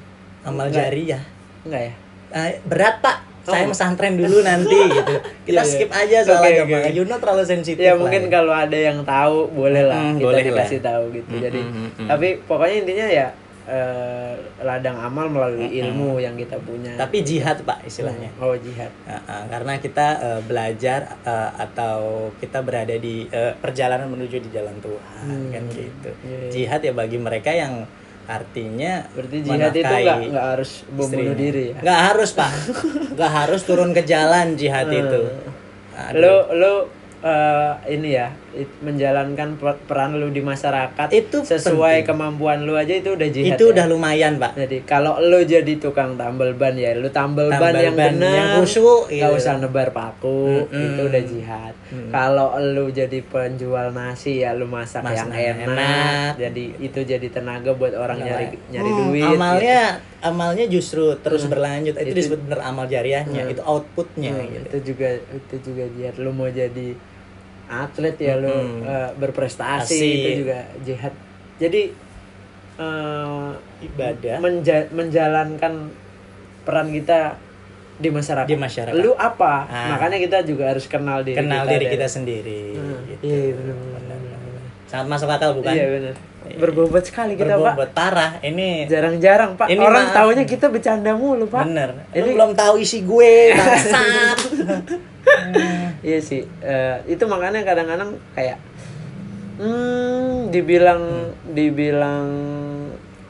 amal Enggak. jariah enggak ya Eh, berat pak saya Oh. pesantren dulu nanti gitu kita Iya, iya. skip aja soal Oke, agama. Yuno terlalu sensitif ya lah mungkin kalau ada yang tahu boleh lah Mm, kita boleh lah. dikasih tahu gitu Mm, jadi mm, mm, mm. tapi pokoknya intinya ya eh, ladang amal melalui ilmu yang kita punya. Tapi jihad pak istilahnya. Oh jihad. Nah, ah, karena kita eh, belajar eh, atau kita berada di eh, perjalanan menuju di jalan Tuhan Hmm. kan gitu. Iya, iya. jihad ya bagi mereka yang artinya berarti jihad itu nggak nggak harus bom bunuh diri ya? Nggak harus pak. Nggak harus turun ke jalan jihad itu. Aduh. lo lo eh, ini ya menjalankan per- peran lu di masyarakat Itu sesuai penting. kemampuan lu aja itu udah jihad itu ya. udah lumayan pak jadi kalau lo jadi tukang tambal ban ya lu tambal, ban yang benar yang khusyuk, nggak gitu. usah nebar paku Mm-mm. itu udah jihad kalau lu jadi penjual nasi ya lu masak, Masak yang enak, enak. jadi itu jadi tenaga buat orang nyari nyari Hmm, duit gitu. amalnya amalnya justru terus berlanjut itu, Itu- disebut bener amal jariahnya Hmm. itu outputnya Hmm, gitu itu juga itu juga jihad lu mau jadi atlet ya lu Mm-mm. eh, berprestasi Asik. itu juga jihad jadi eh, ibadah menja- menjalankan peran kita di masyarakat. Di masyarakat. Lu apa? Ah. Makanya kita juga harus kenal diri kenal kita. diri deh. kita sendiri Hmm, gitu. Iya benar. sangat masuk akal bukan Iya benar. Berbobot sekali kita pak. berbobot parah ini Jarang-jarang pak. Ini Orang mah- taunya kita bercanda mulu pak. bener Ini- ini belum tahu isi gue bangsat Iya sih. Eh, itu makanya kadang-kadang kayak, hmm, dibilang, dibilang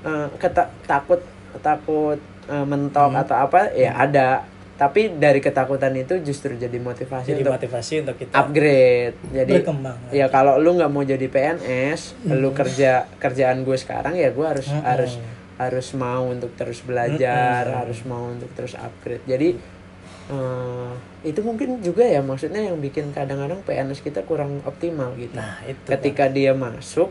eh, keta- takut, takut eh, mentok Hmm. atau apa, ya ada. Tapi dari ketakutan itu justru jadi motivasi jadi untuk motivasi untuk kita upgrade. Jadi Berkembang. ya kalau lu nggak mau jadi PNS, lu kerja kerjaan gue sekarang ya gue harus Mm-mm. harus harus mau untuk terus belajar, harus mau untuk terus upgrade. Jadi eh, itu mungkin juga ya maksudnya yang bikin kadang-kadang PNS kita kurang optimal gitu. nah itu Ketika dia masuk,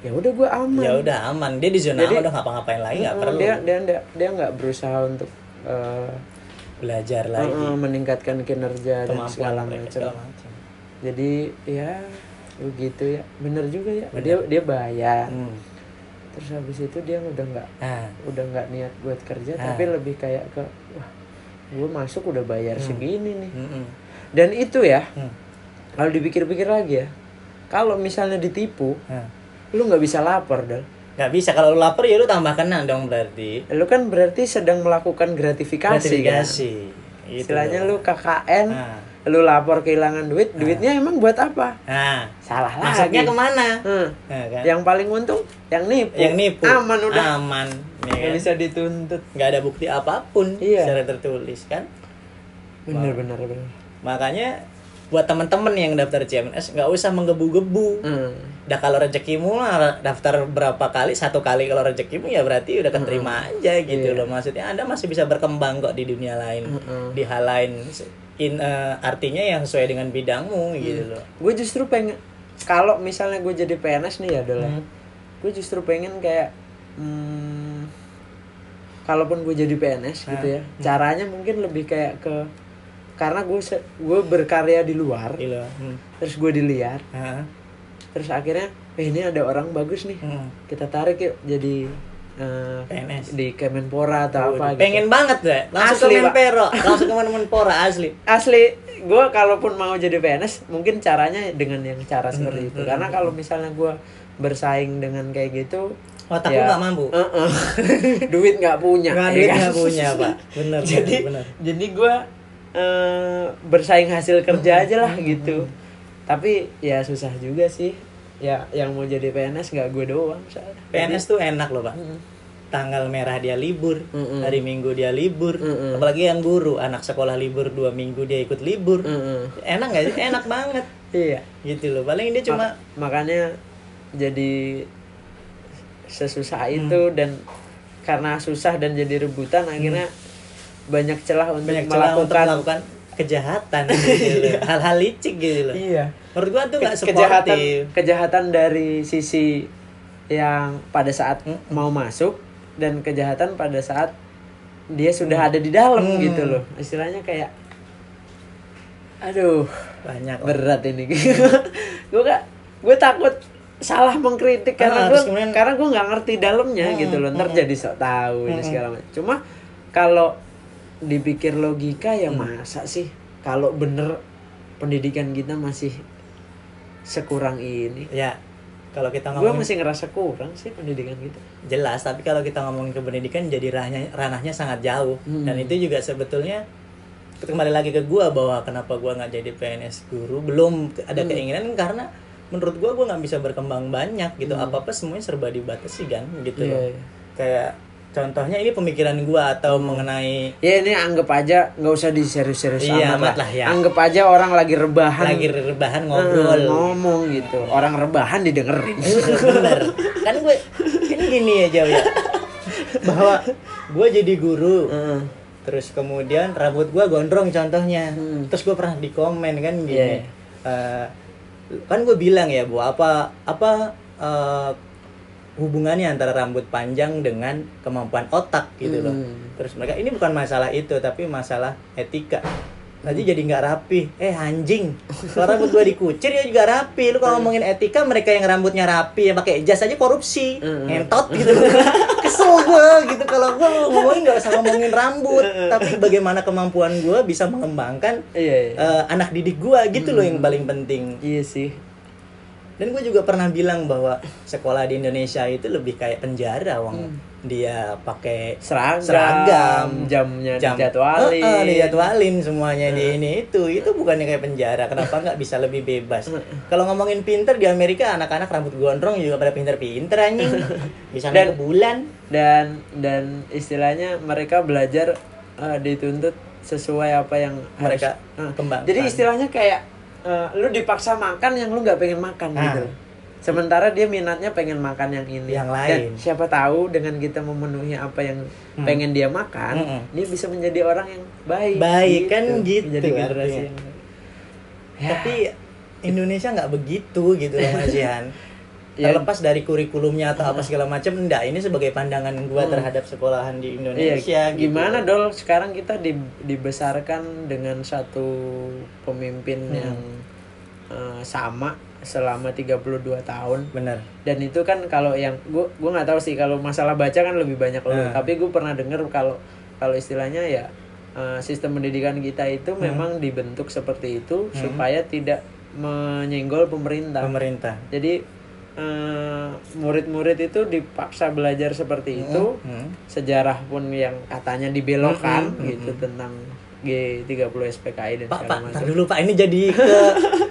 ya udah gue aman. ya udah aman dia di zona Jadi- aman udah ngapa-ngapain lagi nggak Mm, perlu Dia dia dia dia nggak berusaha untuk eh, belajar lagi eh, meningkatkan kinerja dan kemampuan macam. segala macam jadi ya begitu ya bener juga ya dia dia bayar Hmm. terus habis itu dia udah nggak nah udah nggak niat buat kerja Ah. tapi lebih kayak ke wah gue masuk udah bayar segini nih mm-mm. dan itu ya Hmm. kalau dipikir-pikir lagi ya kalau misalnya ditipu Nah. lu nggak bisa lapor dal nggak bisa. Kalau lu lapar ya lu tambah kena dong berarti. Lu kan berarti sedang melakukan gratifikasi, kan? Gratifikasi. Gitu istilahnya lu KKN Nah. lu lapor kehilangan duit duitnya emang buat apa? Nah salah masuknya lagi ke mana? Hmm. Nah, kan? yang paling untung yang nipu. Yang nipu. Aman udah. Aman ya kan? bisa dituntut. Nggak ada bukti apa pun Iya. secara tertulis kan? Bener bener bener makanya buat teman-teman yang daftar CMNS nggak usah menggebu-gebu. Hmm. Dah kalau rezekimu lah daftar berapa kali? Satu kali kalau rezekimu ya berarti udah keterima aja gitu Iya. loh. Maksudnya anda masih bisa berkembang kok di dunia lain. Mm-mm. di hal lain. In eh, artinya yang sesuai dengan bidangmu gitu loh. Gue justru pengen kalau misalnya gue jadi PNS nih ya dulu Hmm. gue justru pengen kayak hmm, kalaupun gue jadi PNS gitu ya caranya mungkin lebih kayak ke karena gue gue berkarya di luar loh. Hmm. terus gue dilihat Hah? terus akhirnya eh ini ada orang bagus nih Hmm. kita tarik yuk jadi eh, PNS. di Kemenpora atau apa gitu. pengen banget deh langsung Asli, ke Pak. Menpero langsung ke Menpora asli asli gue kalaupun mau jadi PNS mungkin caranya dengan yang cara seperti itu karena kalau misalnya gue bersaing dengan kayak gitu otakku ya, nggak mampu uh-uh. duit nggak punya nggak ya duit kan? nggak punya pak bener jadi bener. jadi gue bersaing hasil kerja aja lah gitu tapi ya susah juga sih ya yang mau jadi PNS nggak gue doang soalnya. PNS tuh enak loh pak Mm-mm. tanggal merah dia libur Mm-mm. hari minggu dia libur Mm-mm. apalagi yang guru anak sekolah libur dua minggu dia ikut libur Mm-mm. enak nggak sih enak banget iya gitu loh paling dia cuma Ma- makanya jadi sesusah itu dan karena susah dan jadi rebutan akhirnya banyak celah untuk banyak celah untuk melakukan melakukan kejahatan gitu loh. hal-hal licik gitu loh iya menurut gua tuh nggak Ke- kejahatan kejahatan dari sisi yang pada saat Mm. mau masuk dan kejahatan pada saat dia sudah ada di dalam Hmm. gitu loh istilahnya kayak aduh banyak berat ini gue gak gue takut salah mengkritik karena Ah, gue terus kemudian- karena gue nggak ngerti dalamnya Hmm, gitu loh ntar hmm. jadi sok tahu ini Hmm. segala macam cuma kalau dipikir logika ya Hmm. masa sih kalau bener pendidikan kita masih sekurang ini ya kalau kita gue ngomongin masih ngerasa kurang sih pendidikan kita jelas tapi kalau kita ngomongin ke pendidikan jadi ranahnya ranahnya sangat jauh Hmm. dan itu juga sebetulnya kembali lagi ke gua bahwa kenapa gua nggak jadi PNS guru belum ada Hmm. keinginan karena menurut gua gua nggak bisa berkembang banyak gitu Hmm. apa apa semuanya serba dibatasi kan gitu loh iya. kayak contohnya ini pemikiran gua atau mengenai ya ini anggap aja nggak usah diserius-serius Iya, amat amat lah. ya. anggap aja orang lagi rebahan. Lagi rebahan Eh, ngobrol. ngomong gitu. Orang rebahan didengerin. Bener. Kan gue ini gini ya ya. Bahwa gue jadi guru. Heeh. terus kemudian rambut gua gondrong contohnya. Hmm. terus gue pernah di komen kan gini. Iya, iya. eh, kan gue bilang ya bu apa apa eh, hubungannya antara rambut panjang dengan kemampuan otak gitu loh Hmm. terus mereka ini bukan masalah itu tapi masalah etika Hmm. Nanti jadi nggak rapi. Eh anjing. Kalau rambut gua dikucir ya juga rapi. Lu kalau ngomongin etika mereka yang rambutnya rapi yang pakai jas aja korupsi. Hmm. Ngentot gitu. Kesel gua gitu kalau gua ngomongin nggak usah ngomongin rambut, tapi bagaimana kemampuan gua bisa mengembangkan iya, iya. eh, anak didik gua gitu loh yang paling penting. iya sih Dan gue juga pernah bilang bahwa sekolah di Indonesia itu lebih kayak penjara, wong. Dia pakai seragam, seragam. jamnya jam dijadwalin. Heeh, dijadwalin semuanya di ini itu. Itu bukannya kayak penjara. Kenapa nggak bisa lebih bebas? Kalau ngomongin pinter di Amerika anak-anak rambut gondrong juga pada pinter-pinter anjing. Bisa Dan- bulan dan dan istilahnya mereka belajar eh, dituntut sesuai apa yang Mereka harus- kembangkan. jadi istilahnya kayak eh, lu dipaksa makan yang lu nggak pengen makan Ah. gitu sementara dia minatnya pengen makan yang ini Yang dan lain. siapa tahu dengan kita memenuhi apa yang Hmm. pengen dia makan Mm-mm. dia bisa menjadi orang yang baik Baik, kan gitu menjadi generasi Ya. tapi Indonesia nggak begitu gitu loh Mas Jihan Ya. terlepas dari kurikulumnya atau apa segala macam enggak ini sebagai pandangan gua Hmm. terhadap sekolahan di Iya, Indonesia gitu. gimana dol sekarang kita di- dibesarkan dengan satu pemimpin Hmm. yang eh, sama selama 32 tahun bener dan itu kan kalau yang gua gua nggak tahu sih kalau masalah baca kan lebih banyak loh Hmm. tapi gue pernah dengar kalau kalau istilahnya ya eh, sistem pendidikan kita itu Hmm. memang dibentuk seperti itu supaya tidak menyenggol pemerintah pemerintah jadi eh, murid-murid itu dipaksa belajar seperti itu Hmm. sejarah pun yang katanya dibelokkan Mm-mm, gitu tentang G30 SPKI dan Pak, Pak, segala macam. dulu Pak, ini jadi ke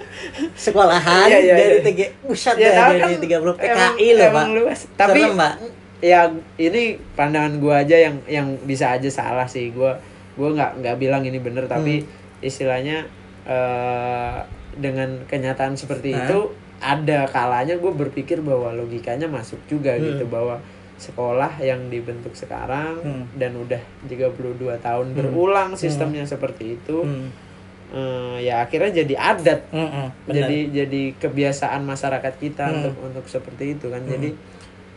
sekolahan Iya, iya, dari iya. TG Pusat Ya, ya, kan, 30 PKI emang- loh, emang Pak. luas. Tapi Serem, Pak. ya ini pandangan gua aja yang yang bisa aja salah sih. Gua gua nggak nggak bilang ini bener tapi Hmm. istilahnya eh, dengan kenyataan seperti Hah? itu ada kalanya gue berpikir bahwa logikanya masuk juga Hmm. gitu bahwa sekolah yang dibentuk sekarang Hmm. dan udah 32 tahun berulang sistemnya seperti itu Hmm. eh, ya akhirnya jadi adat benar. jadi jadi kebiasaan masyarakat kita Hmm. untuk untuk seperti itu kan jadi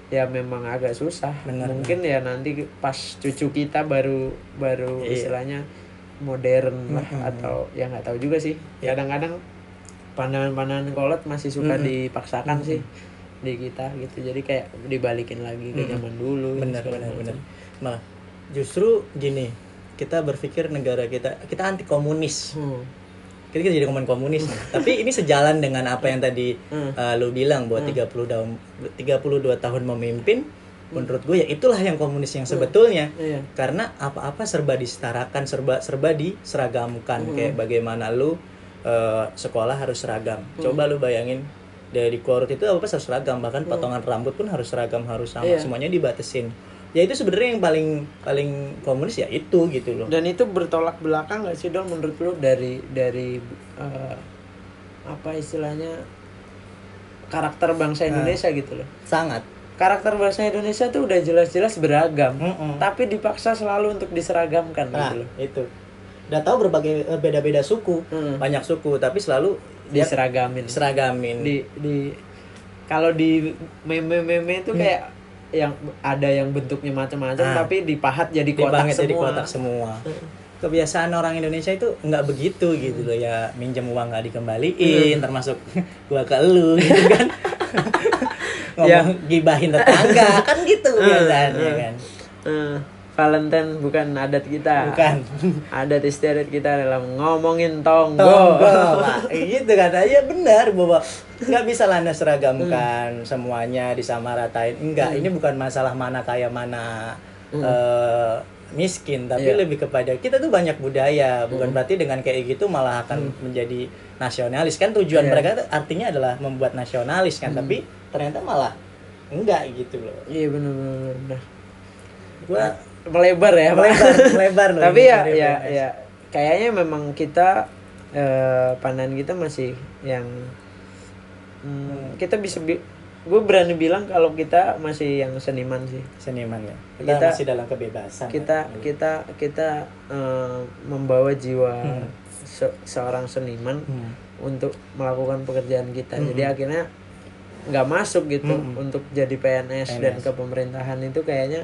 ya memang agak susah Benar, mungkin ya nanti pas cucu kita baru baru Iya. istilahnya modern lah Hmm. atau ya nggak tahu juga sih Iya. kadang-kadang pandangan-pandangan kolot masih suka Hmm. dipaksakan sih di kita gitu jadi kayak dibalikin lagi ke Hmm. zaman dulu benar benar benar malah justru gini kita berpikir negara kita kita anti komunis Hmm. kita jadi ngomongin komunis nih. tapi ini sejalan dengan apa yang tadi Hmm. uh, lu bilang bahwa 30 tahun 32 tahun memimpin menurut gue ya itulah yang komunis yang sebetulnya Iya. karena apa-apa serba disetarakan serba serba diseragamkan kayak bagaimana lu uh, sekolah harus seragam. Coba lu bayangin dari korut itu apa harus seragam. Bahkan potongan rambut pun harus seragam harus sama. Iya. semuanya dibatasin. Ya itu sebenarnya yang paling paling komunis ya itu gitu loh. Dan itu bertolak belakang gak sih dong menurut lu? Dari dari eh, apa istilahnya karakter bangsa Indonesia gitu loh. sangat. Karakter bangsa Indonesia tuh udah jelas-jelas beragam, Mm-mm. tapi dipaksa selalu untuk diseragamkan Nah, gitu loh. itu. Udah tahu berbagai eh, beda-beda suku, Hmm. banyak suku, tapi selalu dia Diseragamin. seragamin. Di di kalau di meme-meme itu kayak yang ada yang bentuknya macam-macam Hmm. Ah. tapi dipahat jadi kotak semua. jadi kotak semua. Kebiasaan orang Indonesia itu nggak begitu gitu loh ya minjem uang nggak Hmm. dikembaliin termasuk gua ke lu gitu kan ngomong Ya. gibahin tetangga kan gitu biasanya kan Eh, Valentine bukan adat kita. bukan. Adat istiadat kita adalah ngomongin tonggo. Tonggo, Pak. gitu kan ya benar bahwa nggak bisa lah seragamkan semuanya disamaratain enggak ini bukan masalah mana kaya mana eh, miskin tapi Iya. lebih kepada kita tuh banyak budaya. Bukan berarti dengan kayak gitu malah akan menjadi nasionalis. Kan tujuan Iya. mereka tuh artinya adalah membuat nasionalis kan tapi ternyata malah enggak gitu loh. Iya benar benar. gua Melebar ya, melebar melebar loh Tapi ya ya ya kayaknya memang kita eh, pandangan kita masih yang hmm, kita bisa gue berani bilang kalau kita masih yang seniman sih. seniman ya kita, Kita- masih dalam kebebasan Kita kita kita eh, membawa jiwa Hmm. se- seorang seniman Hmm. untuk melakukan pekerjaan kita. Jadi akhirnya nggak masuk gitu Hmm. untuk jadi PNS, dan PNS. ke pemerintahan itu kayaknya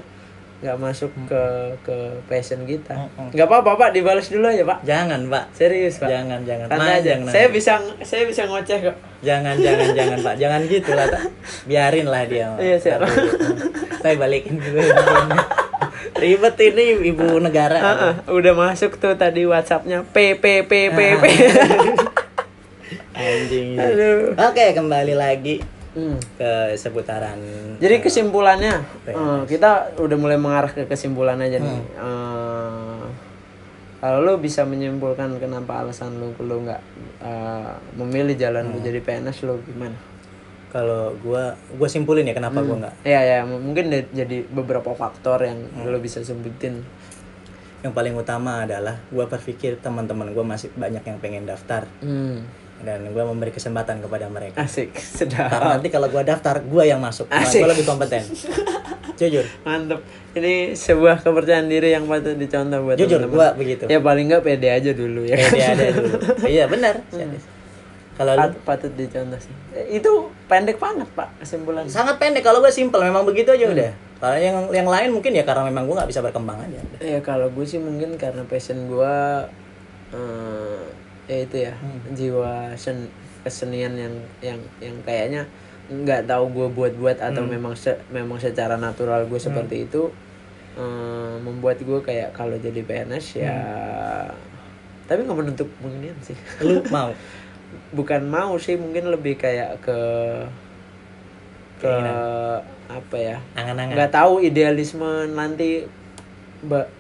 nggak masuk ke ke passion kita. Hmm. Nggak apa-apa Pak, dibalas dulu aja Pak. jangan pak Serius Pak. jangan jangan Santai aja. Saya bisa saya bisa ngoceh kok. jangan jangan jangan pak jangan gitu lah tak biarin lah dia Iya, siap. Ntar dulu. saya balikin dulu ribet ini ibu negara Heeh, udah masuk tuh tadi WhatsAppnya P P P P P. anjing oke kembali lagi Hmm. ke seputaran Jadi kesimpulannya eh, kita udah mulai mengarah ke kesimpulan aja nih. Hmm. Eh, kalau lu bisa menyimpulkan kenapa alasan lu lu nggak eh, memilih jalan Hmm. lu jadi PNS lu gimana? kalau gua gua simpulin ya kenapa gua nggak Ya ya mungkin jadi beberapa faktor yang Hmm. lu bisa sebutin. yang paling utama adalah gua berpikir teman-teman gua masih banyak yang pengen daftar Hmm. Dan gua memberi kesempatan kepada mereka Asik, sedap. karena nanti kalau gua daftar gua yang masuk Asik. gua lebih kompeten jujur Mantep. Ini sebuah kepercayaan diri yang patut dicontoh buat jujur gua begitu Ya paling nggak pede aja dulu ya. Pede ada dulu. Iya benar. Kalau lu Pat- patut dicontoh sih. Eh, Itu pendek banget pak kesimpulan. sangat pendek kalau gue simpel memang begitu aja udah. Kalau yang yang lain mungkin ya karena memang gue nggak bisa berkembang aja. Ya kalau gue sih mungkin karena passion gue eh ya itu ya. Jiwa sen kesenian yang yang yang kayaknya nggak tahu gue buat-buat atau memang se- memang secara natural gue seperti itu eh, membuat gue kayak kalau jadi PNS ya tapi nggak menutup kemungkinan sih. Lu mau? bukan mau sih mungkin lebih kayak ke ke apa ya? Angan-angan. nggak tahu idealisme nanti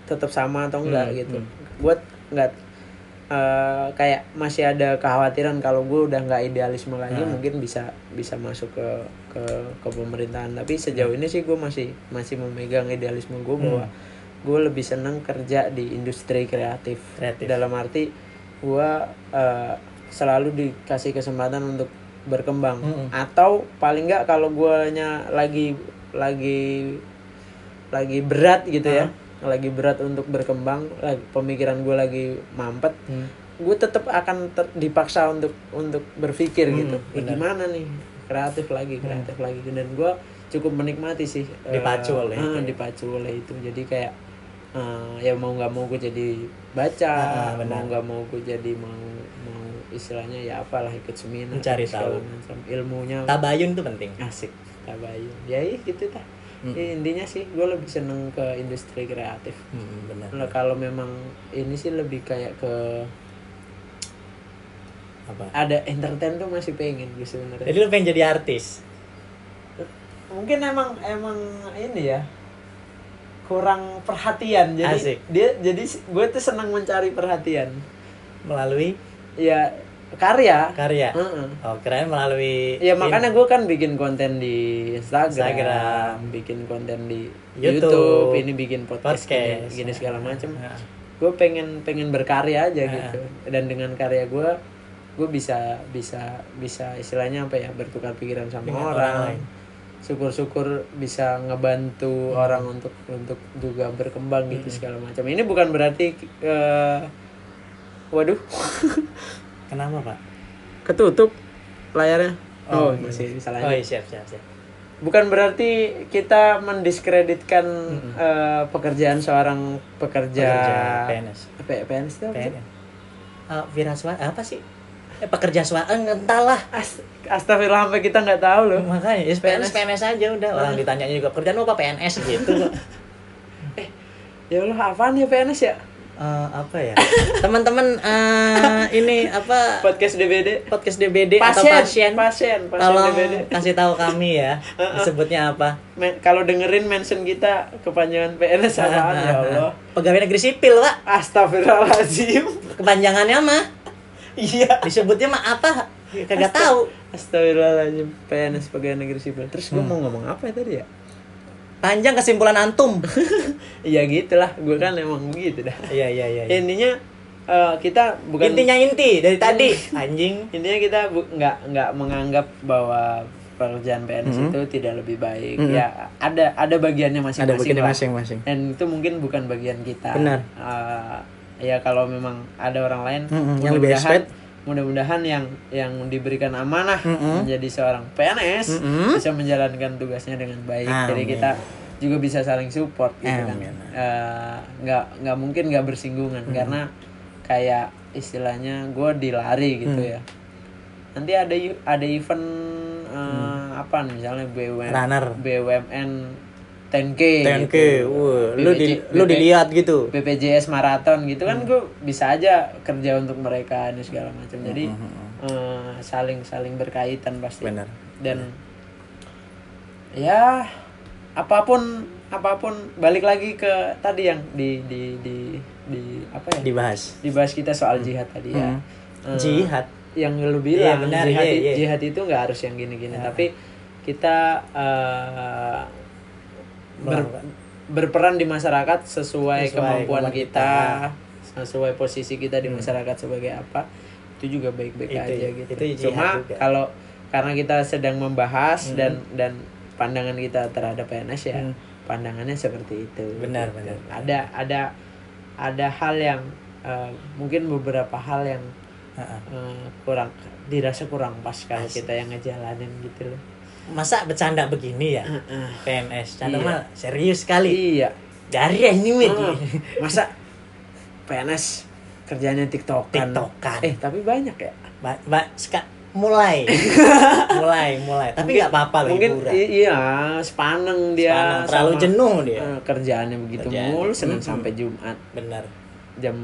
tetap sama atau enggak Hmm, gitu. buat nggak eh, kayak masih ada kekhawatiran kalau gue udah nggak idealisme lagi Hmm. mungkin bisa bisa masuk ke ke ke pemerintahan tapi sejauh ini sih gue masih masih memegang idealisme gue bahwa gue lebih seneng kerja di industri kreatif, Kreatif. dalam arti gue eh, selalu dikasih kesempatan untuk berkembang Mm-mm. atau paling nggak kalau guanya lagi lagi lagi berat gitu ya lagi berat untuk berkembang lagi, pemikiran gue lagi mampet Hmm. gue tetap akan ter- dipaksa untuk untuk berpikir Hmm, gitu "Eh, gimana nih kreatif lagi kreatif lagi dan gue cukup menikmati sih eh, Dipacu oleh ah, itu ya. dipacu oleh itu jadi kayak eh, ya mau nggak mau gue jadi baca Ah, mau benar. nggak mau gue jadi mau mau istilahnya ya apalah ikut seminar segala tahu. macam ilmunya Tabayun tuh penting. asik tabayun ya gitu tah Mm. Ya, intinya sih gue lebih seneng ke industri kreatif Hmm, benar. Nah, kalau memang ini sih lebih kayak ke Apa? ada entertain tuh masih pengen gue sebenarnya Jadi lu pengen jadi artis? mungkin emang emang ini ya kurang perhatian jadi Asik. dia jadi gue tuh senang mencari perhatian Melalui ya karya karya? Heeh. Oh, keren melalui Ya makanya gue kan bikin konten di Instagram, Instagram. bikin konten di YouTube. YouTube, ini bikin podcast, Podcast. Gini, gini segala macam. Nah, Gue pengen pengen berkarya aja Ah. gitu. Dan dengan karya gue, gue bisa bisa bisa istilahnya apa ya bertukar pikiran sama Dengan orang. Syukur-syukur bisa ngebantu orang untuk untuk juga berkembang gitu Hmm. segala macam. Ini bukan berarti, eh, waduh, Kenapa, Pak? ketutup layarnya. Oh, Oh, masih bisa lanjut. Oh, iya, siap, siap, siap. bukan berarti kita mendiskreditkan Mm-mm. eh, pekerjaan seorang pekerja, Pekerja PNS. P- PNS itu apa? PNS. Uh, Wira Swa- apa sih? Eh, pekerja swasta entahlah. Ast- Astagfirullah sampai kita nggak tahu loh. Makanya ya, PNS PNS. Aja udah. Orang Ah. ditanyanya juga pekerjaan lu apa PNS gitu. kok. Ya Allah, apaan ya PNS ya? Eh, apa ya? Teman-teman eh, ini apa Podcast DBD. podcast DBD atau Pasien, pasien? pasien, pasien Tolong DBD. kasih tahu kami ya. Disebutnya apa? Men- kalau dengerin mention kita kepanjangan PNS apaan ya Allah. Pegawai negeri sipil, Pak. Astagfirullahaladzim. Kepanjangannya mah Iya. disebutnya mah apa? Kagak tahu. Astagfirullahaladzim. PNS pegawai negeri sipil. Terus gue mau ngomong apa ya tadi ya? Panjang kesimpulan antum. Iya gitulah. Gue kan emang begitu dah. Iya, iya, iya. iya. Intinya eh, kita bukan Intinya inti dari tadi, anjing. intinya kita bu- nggak nggak menganggap bahwa pekerjaan PNS itu tidak lebih baik ya ada ada bagiannya masing-masing lah. masing-masing. dan itu mungkin bukan bagian kita Benar. Eh, ya kalau memang ada orang lain Mm-mm, yang lebih expert. Mudah-mudahan yang yang diberikan amanah Mm-mm. menjadi seorang PNS Mm-mm. bisa menjalankan tugasnya dengan baik jadi Amin. kita juga bisa saling support gitu kan Amin. Eh, nggak nggak mungkin nggak bersinggungan karena kayak istilahnya gue dilari gitu Mm. ya nanti ada ada event eh, apa nih, misalnya BUMN Runner. BUMN 10K 10K, gitu. lu di, BPJ lu dilihat gitu. BPJS maraton gitu Hmm. kan gue bisa aja kerja untuk mereka ini segala macam jadi Hmm, eh, saling saling berkaitan pasti Benar. dan ya apa pun apa pun balik lagi ke tadi yang di di di di apa ya Dibahas. dibahas kita soal jihad tadi ya Hmm. Eh, Jihad. yang lu Iya, bilang benar, jihad, iya, iya. jihad itu nggak harus yang gini-gini tapi kita eh, ber- berperan di masyarakat sesuai, Sesuai kemampuan kemampuan kita, sesuai posisi kita di masyarakat sebagai apa itu juga baik-baik Hmm. Itu- aja gitu itu cuma juga. Hmm. kalau karena kita sedang membahas dan dan pandangan kita terhadap PNS ya pandangannya seperti itu Benar, gitu. benar, benar. ada ada ada hal yang eh, mungkin beberapa hal yang eh, kurang dirasa kurang pas kalau kita yang ngejalanin gitu loh Masa bercanda begini ya? Heeh. PNS. Canda Iya. mah serius sekali. iya Dari ini mit. Ah, masa PNS kerjanya tiktokan TikTokan. eh tapi banyak ya Ba ba ska- mulai. mulai, mulai. Tapi nggak apa-apa loh mungkin hiburan. iya sepaneng dia Sepaneng, terlalu jenuh dia. eh, kerjaannya begitu Kerjaan. mulu senin Mm-mm. sampai jumat Bener. jam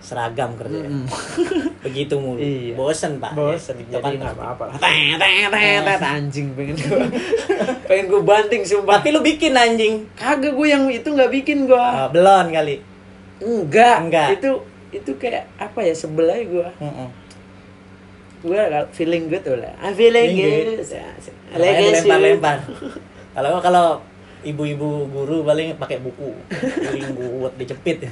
Seragam kerja. Mm-mm. Begitu mulu. Iya. Bosen, Pak. bosen Ya, jadi nggak apa-apa lah Tet, tet, tet, tet. anjing pengen gue pengen gue banting sumpah Tapi lu bikin anjing. kagak gue yang itu nggak bikin gue Ah, belon kali. enggak Enggak. itu itu kayak apa ya sebelah gue Heeh. gue feeling good lah I'm feeling Feeling good, Makanya Legacy. lempar-lempar. Kalau kalau ibu-ibu guru paling pakai buku, paling buat dijepit.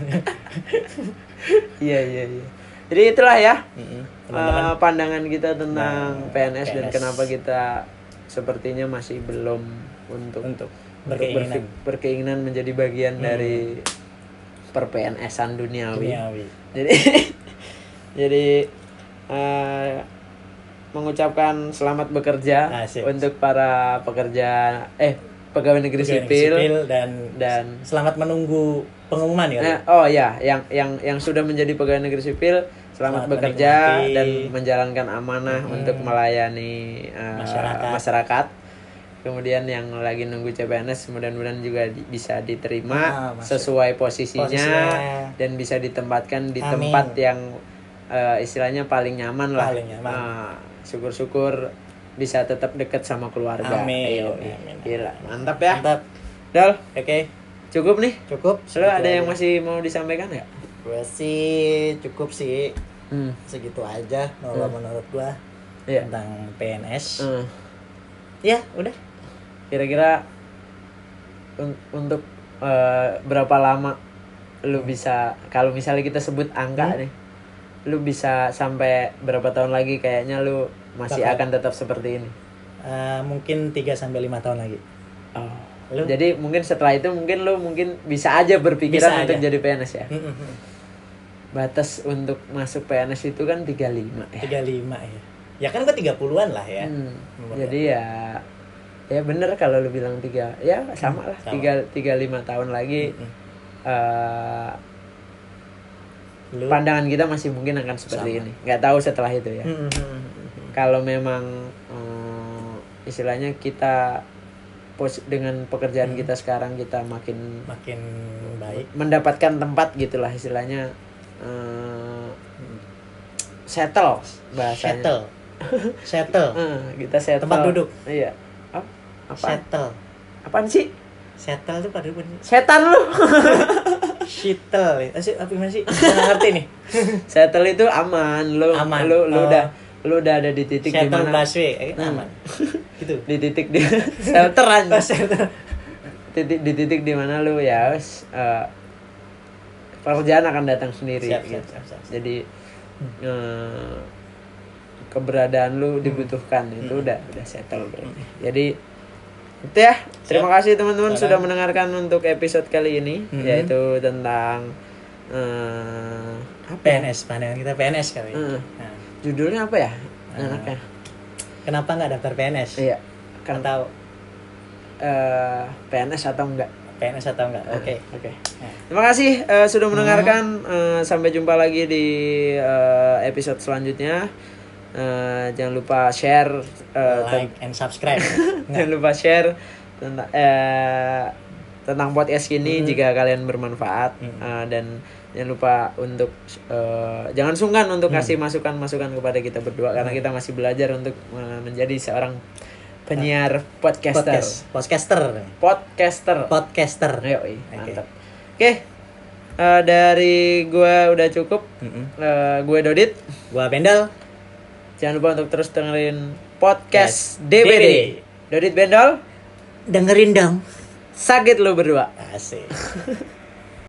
iya iya iya jadi itulah ya Mm-mm. eh, pandangan kita tentang Nah, PNS, dan PNS. kenapa kita sepertinya masih belum untuk Untuk untuk berkeinginan. berfik- berkeinginan menjadi bagian Hmm. dari per PNS-an duniawi. duniawi. Jadi jadi eh, mengucapkan selamat bekerja Asik. untuk para pekerja eh pegawai negeri Pegawai negeri sipil, sipil dan dan selamat menunggu pengumuman ya. Eh, oh ya, yang yang yang sudah menjadi pegawai negeri sipil selamat, Selamat bekerja menikmati. dan menjalankan amanah untuk melayani eh, Masyarakat. masyarakat. Kemudian yang lagi nunggu CPNS mudah-mudahan juga di- bisa diterima Ah, sesuai posisinya, Posisinya. dan bisa ditempatkan di Amin. tempat yang eh, istilahnya paling nyaman lah. Paling nyaman. Nah, syukur-syukur bisa tetap deket sama keluarga. Amin, Ayo, amin. Gila, mantap ya. Mantap. Dal, Oke, cukup nih. cukup. Lo ada yang masih mau disampaikan nggak? Gue sih cukup sih Hmm. segitu aja kalau menurut gua Iya. tentang PNS. Eh, Ya, udah. kira-kira un- untuk eh, berapa lama lu bisa kalau misalnya kita sebut angka Hmm. nih lu bisa sampai berapa tahun lagi kayaknya lu masih Bakal. akan tetap seperti ini Eh, mungkin 3 sampai 5 tahun lagi. oh. Lu? jadi mungkin setelah itu mungkin lu mungkin bisa aja berpikiran Bisa untuk aja. jadi PNS ya batas untuk masuk PNS itu kan 35 ya 35 ya. Ya kan gua 30-an lah ya. Hmm, jadi ya ya bener kalau lu bilang tiga ya sama lah sama. tiga tiga lima tahun lagi Hmm. Lu pandangan kita masih mungkin akan seperti Sama. ini nggak tahu setelah itu ya hmm. Kalau memang eh, istilahnya kita pos dengan pekerjaan Hmm. kita sekarang kita makin makin baik. mendapatkan tempat gitulah istilahnya eh, settle bahasanya Settle. Settle. Eh, kita settle Tempat duduk. iya Ap- apa Settle. apaan sih Settle tuh pada setan lu sih, apa gimana sih? Ngerti nih. settle itu aman lu Aman. lu lu Oh. udah lu udah ada di titik di mana busway. Eh, Hmm. aman. gitu. di titik di shelter aja. Titik di titik di mana lu ya eh, pekerjaan akan datang sendiri Siap, gitu. siap, siap, siap. jadi eh, keberadaan lu dibutuhkan itu Hmm. udah udah settle berarti jadi itu ya terima kasih teman-teman sudah mendengarkan untuk episode kali ini Hmm. yaitu tentang eh, apa ya? PNS, pandangan kita PNS kali. Hmm. Nah, judulnya apa ya Hmm. enaknya kenapa nggak daftar PNS? iya kan Atau eh, PNS atau enggak PNS atau enggak? Oke. Oke. Nah. Terima kasih eh, sudah mendengarkan. Eh, sampai jumpa lagi di eh, episode selanjutnya. Eh, jangan lupa share. eh, ten- like and subscribe. jangan lupa share tentang eh, tentang podcast ini jika kalian bermanfaat Hmm. Eh, dan jangan lupa untuk eh, jangan sungkan untuk kasih masukan-masukan kepada kita berdua karena kita masih belajar untuk eh, menjadi seorang penyiar podcaster. Podcast, podcaster, Podcaster. podcaster. Ayo, Oke. mantap. Oke, eh, dari gua udah cukup. Mm-mm. Eh, gue Dodit. Gua Bendel. Jangan lupa untuk terus dengerin podcast Yes. DBD. DBD. Dodit Bendol, Dengerin dong. Sakit lu berdua. Asik.